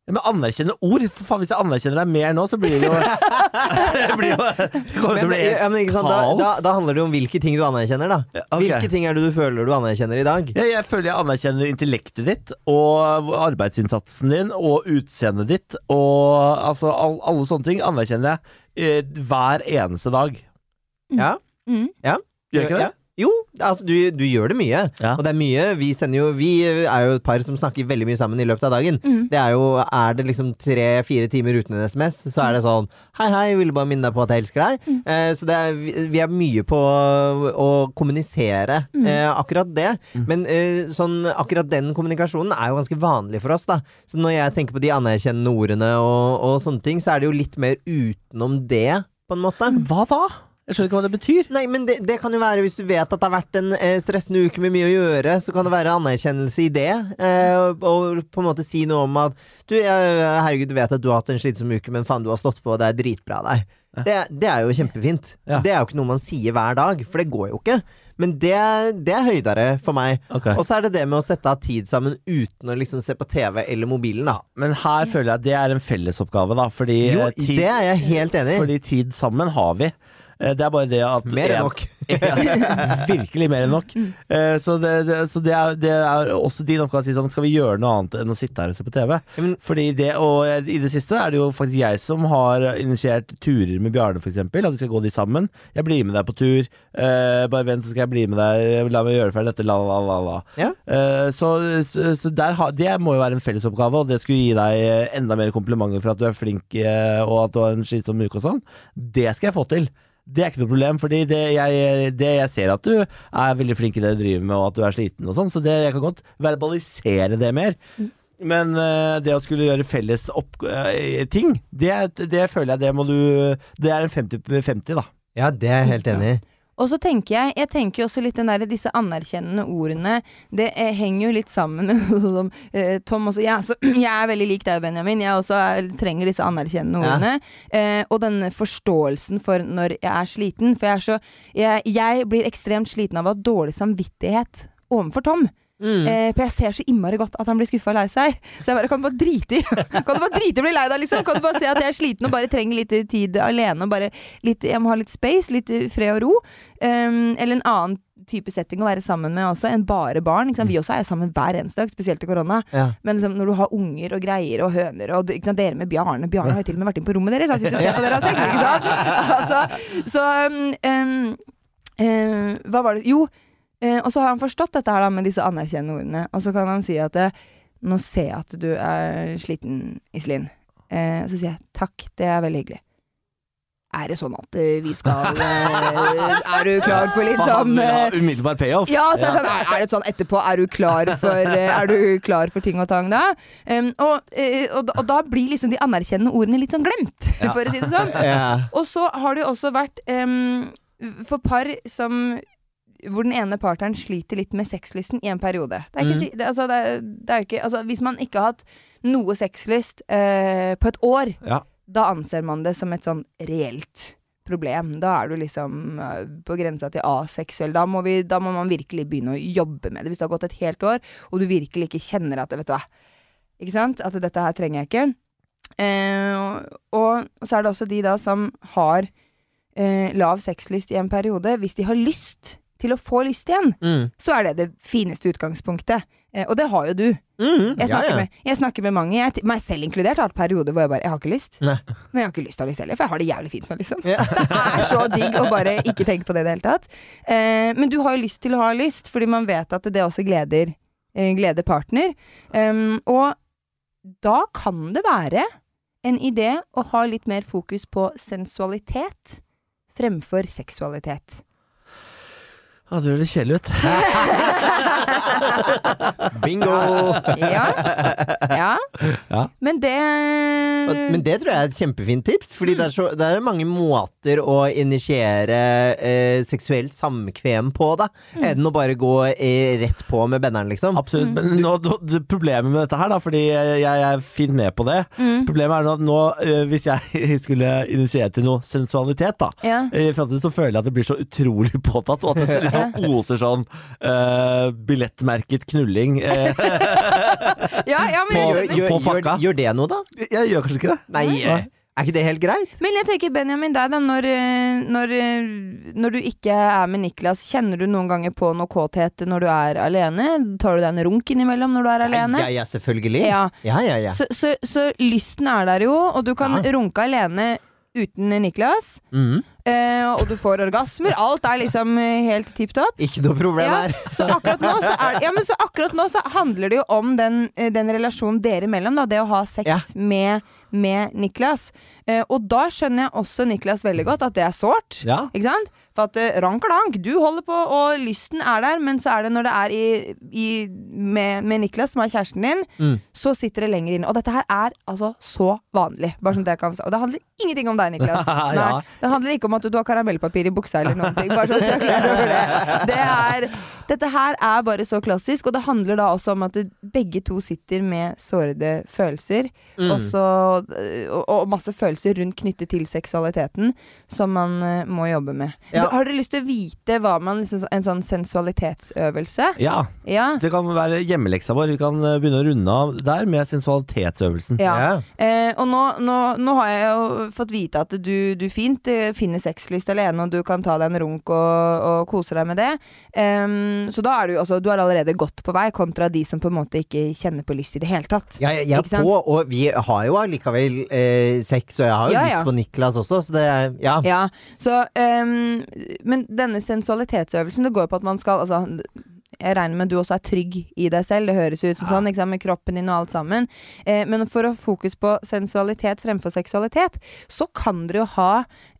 Ja, Men anerkjenne ord? For faen, Hvis jeg anerkjenner deg mer nå, så blir det jo Det blir jo det kommer til å bli ja, men ikke sant? Da, kaos. da, da handler det jo om hvilke ting du anerkjenner, da. Ja, ok. Hvilke ting er det du føler du anerkjenner i dag? Ja, jeg føler jeg anerkjenner intellektet ditt og arbeidsinnsatsen din og utseendet ditt og altså all, alle sånne ting anerkjenner jeg eh, hver eneste dag. Ja? Mm. Gjør jeg ikke det? Altså du, du gjør det mye. Ja. Og det er mye Vi jo Vi er jo et par som snakker veldig mye sammen i løpet av dagen. Mm. Det er jo Er det liksom tre-fire timer uten en SMS, så er det sånn Hei, hei, jeg ville bare minne deg på at jeg elsker deg. Mm. Eh, så det er, vi, vi er mye på å kommunisere Mm. eh, akkurat det. Men eh, sånn akkurat den kommunikasjonen er jo ganske vanlig for oss, da. Så når jeg tenker på de anerkjennende ordene og, og sånne ting, så er det jo litt mer utenom det, på en måte. Hva da? Jeg skjønner ikke hva det betyr. Nei, men det, det kan jo være hvis du vet at det har vært en eh, stressende uke med mye å gjøre, så kan det være anerkjennelse i det. Eh, og, og på en måte si noe om at du, herregud, du vet at du har hatt en slitsom uke, men faen, du har stått på, og det er dritbra av deg. Det, det er jo kjempefint. Ja. Det er jo ikke noe man sier hver dag, for det går jo ikke. Men det, det er høydere for meg. Okay. Og så er det det med å sette av tid sammen uten å liksom se på TV eller mobilen, da. Men her føler jeg at det er en fellesoppgave, da. Fordi, Jo, eh, tid, det er jeg helt enig i. fordi tid sammen har vi. Eh, Det er bare det at Mer enn nok. ja, virkelig mer enn nok. Eh, Så, det, det, så det, er, det er også din oppgave å si sånn Skal vi gjøre noe annet enn å sitte her og se på TV? men- Fordi det, og eh, I det siste er det jo faktisk jeg som har initiert turer med Bjarne, f.eks. At vi skal gå de sammen. Jeg blir med deg på tur. Eh, bare vent, så skal jeg bli med deg. La meg gjøre ferdig dette. La, la, la, la. Ja. Eh, så så, så der det må jo være en fellesoppgave, og det skulle gi deg enda mer komplimenter for at du er flink og at du har en slitsom uke og sånn. Det skal jeg få til. Det er ikke noe problem, fordi det jeg, det jeg ser at du er veldig flink i det du driver med, og at du er sliten og sånn, så det, jeg kan godt verbalisere det mer. Men uh, det å skulle gjøre felles opp, uh, ting, det, det føler jeg det må du Det er en 50-50, da. Ja, det er jeg helt enig i. Og så tenker jeg Jeg tenker jo også litt den der, disse anerkjennende ordene Det eh, henger jo litt sammen med som eh, Tom også er så- jeg er veldig lik deg, Benjamin. Jeg også er, trenger disse anerkjennende Ja. ordene. Eh, og denne forståelsen for når jeg er sliten. For jeg er så Jeg, jeg blir ekstremt sliten av å ha dårlig samvittighet overfor Tom. Mm. Eh, for jeg ser så innmari godt at han blir skuffa og lei seg. Så jeg bare kan du bare drite i Kan du bare drite i å bli lei deg, liksom? Kan du bare se at jeg er sliten og bare trenger litt tid alene og bare litt Jeg må ha litt space, litt fred og ro. Um, eller en annen type setting å være sammen med også, enn bare barn. Vi også er sammen hver eneste dag, spesielt i korona. Ja. Men liksom, når du har unger og greier og høner og dere med Bjarne Bjarne har jo til og med vært inn på rommet deres. Han sitter og ser på dere ha sex, ikke sant? Altså, så um, um, Hva var det Jo, eh, og så har han forstått dette her da med disse anerkjennende ordene. Og så kan han si at eh, nå ser jeg at du er sliten, Iselin. Eh, så sier jeg takk, det er veldig hyggelig. Er det sånn at eh, vi skal eh, Er du klar for litt sånn umiddelbar payoff. ja, så er, det sånn, er, det sånn etterpå Er du klar for, er du klar for ting og tang da? Um, og, og, og da blir liksom de anerkjennende ordene litt sånn glemt, for å si det sånn. Ja. Og så har det jo også vært um, for par som hvor den ene partneren sliter litt med sexlysten i en periode. Det er ikke, Mm. det, altså, det, er- det er ikke altså, Hvis man ikke har hatt noe sexlyst eh, på et år, Ja. da anser man det som et sånn reelt problem. Da er du liksom eh, på grensa til aseksuell. Da må, vi, da må man virkelig begynne å jobbe med det. Hvis det har gått et helt år, og du virkelig ikke kjenner at Vet du hva, ikke sant? At dette her trenger jeg ikke. Eh, og, og så er det også de da som har eh, lav sexlyst i en periode. Hvis de har lyst til å få lyst igjen, Mm. så er det det fineste utgangspunktet. Eh, og det har jo du. Mm. Jeg snakker, ja, ja. Med, jeg snakker med mange, jeg, meg selv inkludert, har hatt perioder hvor jeg bare Jeg har ikke lyst. Nei. Men jeg har ikke lyst til å ha lyst heller, for jeg har det jævlig fint nå, liksom. Ja. Det er så digg å bare ikke tenke på det i det hele tatt. Eh, men du har jo lyst til å ha lyst, fordi man vet at det også gleder, eh, gleder partner. Um, og da kan det være en idé å ha litt mer fokus på sensualitet fremfor seksualitet. Ja, det høres kjedelig ut. Bingo! Ja. ja. Ja. Men det Men det tror jeg er et kjempefint tips, Fordi det, er så, det er mange måter å initiere eh, seksuelt samkvem på, da. Enn å bare gå eh, rett på med benneren, liksom. Absolutt. Men nå, nå- det problemet med dette her, da, fordi jeg, jeg er fint med på det Mm. Problemet er nå at nå, øh, hvis jeg skulle initiere til noe sensualitet, da Ja. i fremtiden så føler jeg at det blir så utrolig påtatt, og at det liksom oser sånn uh, billettmerket knulling. uh, Ja, ja, men, På- Gjør, gjør, På pakka. gjør det noe, da? jeg gjør kanskje ikke det. Nei, eh, er ikke det helt greit? men jeg tenker Benjamin, deg da, når, når, når du ikke er med Niklas, kjenner du noen ganger på noe kåthet når du er alene? Tar du deg en runk innimellom når du er alene? Ja, ja, selvfølgelig. Ja. ja, ja. ja. Så, så, så lysten er der jo, og du kan Ja. runke alene uten Niklas. Mm. Eh, og du får orgasmer. Alt er liksom eh, helt tipp topp. Ikke noe problem Ja, her. så akkurat er, ja, men så akkurat nå så handler det jo om den, eh, den relasjonen dere imellom. Da, det å ha sex Ja. med, med Niklas. Eh, og da skjønner jeg også Niklas veldig godt at det er sårt. Ja. Ikke sant? For at eh, rankelank, du holder på, og lysten er der, men så er det når det er i, i, med, med Niklas, som er kjæresten din, Mm. så sitter det lenger inne. Og dette her er altså så vanlig. Bare sånn jeg kan Og det handler ingenting om deg, Niklas. Ja. Nei, det handler ikke om at du har karamellpapir i buksa eller noen ting. Bare sånn at du er klar over det. det er, dette her er bare så klassisk, og det handler da også om at du, begge to sitter med sårede følelser. Mm. Og, så, og, og masse følelser rundt knyttet til seksualiteten som man uh, må jobbe med. Ja. Har dere lyst til å vite hva man liksom, En sånn sensualitetsøvelse? ja. Ja. Det kan være hjemmeleksa vår. Vi kan eh, begynne å runde av der med sensualitetsøvelsen. ja. Eh, og nå, nå, nå har jeg jo fått vite at du, du fint eh, finner sexlyst alene, og du kan ta deg en runk og, og kose deg med det. Um, så da er du, altså, du er allerede godt på vei, kontra de som på en måte ikke kjenner på lyst i det hele tatt. Ja, jeg, jeg er på, og vi har jo allikevel eh, sex, og jeg har jo Ja, ja. lyst på Niklas også, så det er Ja. Ja, så em, Men denne sensualitetsøvelsen, det går på at man skal Altså jeg regner med du også er trygg i deg selv, det høres ut som sånn, liksom, med kroppen din og alt sammen. Eh, men for å fokus på sensualitet fremfor seksualitet, så kan dere jo ha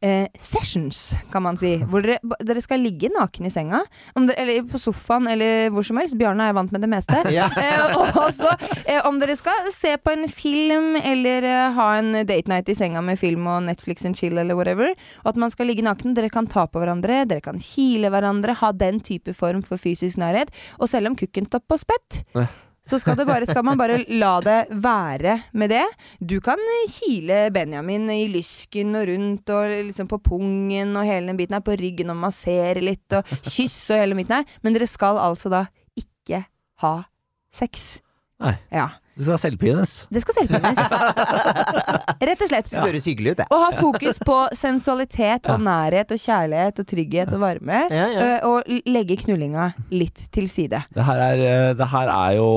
eh, sessions, kan man si. Hvor dere, dere skal ligge naken i senga, dere, eller på sofaen, eller hvor som helst. Bjarne er vant med det meste. Ja. Eh, og også eh, om dere skal se på en film eller eh, ha en date night i senga med film og Netflix and chill eller whatever, og at man skal ligge naken. Dere kan ta på hverandre, dere kan kile hverandre, ha den type form for fysisk nærhet. Og selv om kukken står på spett, så skal, det bare, skal man bare la det være med det. Du kan kile Benjamin i lysken og rundt og liksom på pungen og hele den biten her, på ryggen og massere litt og kysse og hele den biten her, men dere skal altså da ikke ha sex. Nei. Ja. Det skal selvpines. Det skal selvpines. Rett og slett. Det høres hyggelig ut, det. Å ha fokus på sensualitet og nærhet og kjærlighet og trygghet og varme. Og legge knullinga litt til side. Det her, er, det her er jo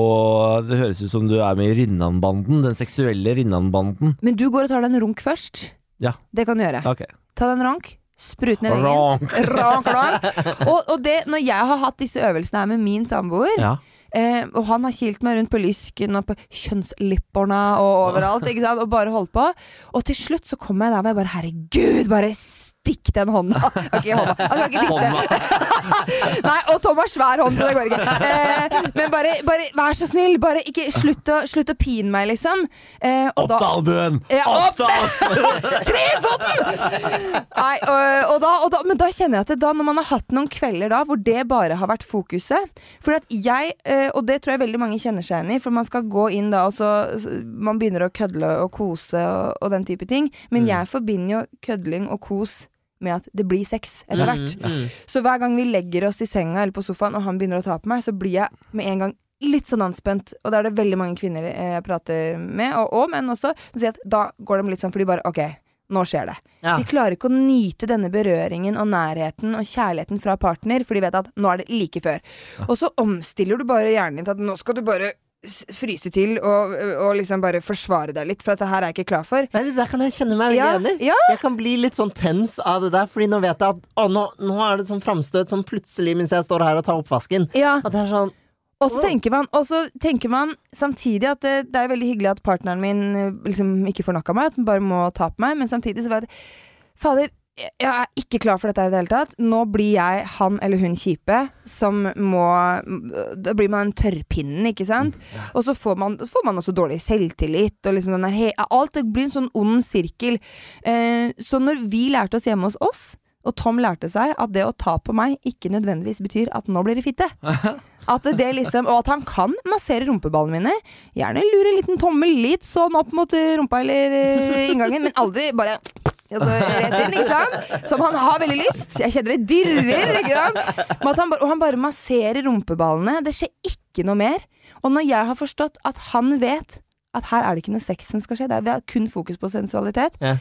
Det høres ut som du er med i Rinnan-banden. Den seksuelle Rinnan-banden. Men du går og tar deg en runk først. Ja. Det kan du gjøre. Okay. Ta deg en runk. Sprut ned veggen. Ronk, ronk. Og, og det, når jeg har hatt disse øvelsene her med min samboer, Ja. Eh, og han har kilt meg rundt på lysken og på kjønnslipperne og overalt, ikke sant, og bare holdt på, og til slutt så kom jeg der hvor jeg bare Herregud, bare stikk den hånda! Ok, hånda. Han kan ikke fiste. Nei, og Tom har svær hånd, så det går ikke. Eh, men bare, bare vær så snill, bare ikke slutt å, slutt å pine meg, liksom. Eh, Opp til albuen! Ja, Opp til foten! Nei, og, og da, og da, men da kjenner jeg at det, da, når man har hatt noen kvelder da hvor det bare har vært fokuset For at jeg, eh, og det tror jeg veldig mange kjenner seg igjen i, for man skal gå inn da og så Man begynner å kødle og kose og, og den type ting. Men Mm. jeg forbinder jo kødling og kos med at det blir sex etter hvert. Mm, Så hver gang vi legger oss i senga eller på sofaen, og han begynner å ta på meg, så blir jeg med en gang litt sånn anspent. Og det er det veldig mange kvinner eh, jeg prater med, og, og menn også, som sier at da går de litt sånn for de bare OK, nå skjer det. Ja. De klarer ikke å nyte denne berøringen og nærheten og kjærligheten fra partner, for de vet at nå er det like før. Og så omstiller du bare hjernen din til at nå skal du bare fryse til og, og liksom bare forsvare deg litt, for dette her er jeg ikke klar for. Nei, det der kan jeg kjenne meg veldig Ja, enig i. ja. Jeg kan bli litt sånn tens av det der, Fordi nå vet jeg at å, nå, nå er det sånn framstøt som plutselig mens jeg står her og tar oppvasken. Ja. At det er sånn Og så tenker tenker man samtidig at det, det er veldig hyggelig at partneren min eh, liksom ikke får nok av meg, at den bare må ta på meg, men samtidig så var det Fader, jeg er ikke klar for dette i det hele tatt. Nå blir jeg han eller hun kjipe som må Da blir man den tørrpinnen, ikke sant? Og så får man, får man også dårlig selvtillit, og liksom den der he Alt det blir en sånn ond sirkel. Eh, så når vi lærte oss hjemme hos oss, og Tom lærte seg at det å ta på meg ikke nødvendigvis betyr at nå blir det fitte. At det liksom, og at han kan massere rumpeballene mine. Gjerne lure en liten tommel litt sånn opp mot rumpa eller eh, inngangen, men aldri bare Altså, rett inn, sant? Som han har veldig lyst. Jeg kjenner det dirrer. At han, og han bare masserer rumpeballene. Det skjer ikke noe mer. Og når jeg har forstått at han vet at her er det ikke noe sex som skal skje, det er vi har kun fokus på sensualitet, Ja.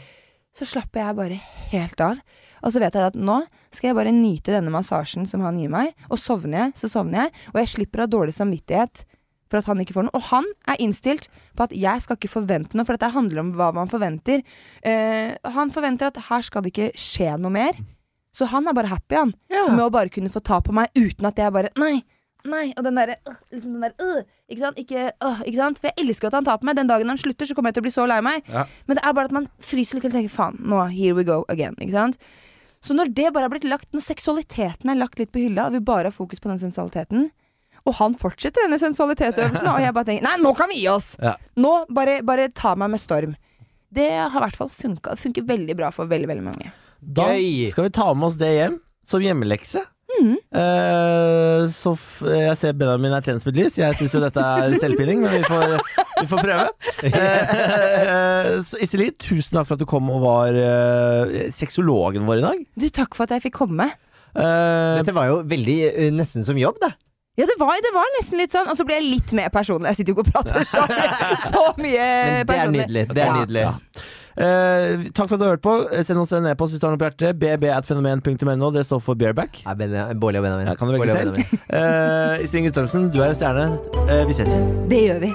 så slapper jeg bare helt av. Og så vet jeg at nå skal jeg bare nyte denne massasjen som han gir meg, og sovner jeg, så sovner jeg, og jeg slipper å ha dårlig samvittighet for at han ikke får noe. Og han er innstilt på at jeg skal ikke forvente noe, for dette handler om hva man forventer. Uh, han forventer at her skal det ikke skje noe mer. Så han er bare happy, han, med å bare kunne få ta på meg uten at jeg bare Nei, nei. Og den derre øh, liksom den der, øh, Ikke sant? Ikke, øh, ikke sant? For jeg elsker at han tar på meg. Den dagen han slutter, så kommer jeg til å bli så lei meg. Ja. Men det er bare at man fryser litt og tenker faen, nå, here we go again. Ikke sant? Så når det bare har blitt lagt, når seksualiteten er lagt litt på hylla, og vi bare har fokus på den sensualiteten, og han fortsetter denne sensualitetsøvelsen, og jeg bare tenker nei, nå kan vi gi oss! Ja. Nå, bare, bare ta meg med storm. Det har i hvert fall funka. Det funker veldig bra for veldig, veldig mange. Da Gøy. skal vi ta med oss det hjem som hjemmelekse. Så f jeg ser Benjamin er tent som et lys. Jeg syns jo dette er selvpining, men vi får, vi får prøve. Eh, så Iselin, tusen takk for at du kom og var eh, sexologen vår i dag. Du, takk for at jeg fikk komme. Eh, Dette var jo veldig nesten som jobb, da. Ja, det var, det var nesten litt sånn. Og så ble jeg litt mer personlig. Jeg sitter jo ikke og prater så, så mye Men det er nydelig. Det er nydelig. Ja. Eh, takk for at du har hørt på. Send oss en e-post hvis du har noe på hjertet. bb.fenomen.no. Det står for Bearback. Ja, ben, Bårli og Benjamin. Ja, kan du velge selv. Eh, Iselin Guttormsen, du er en stjerne. Eh, vi ses igjen. Det gjør vi.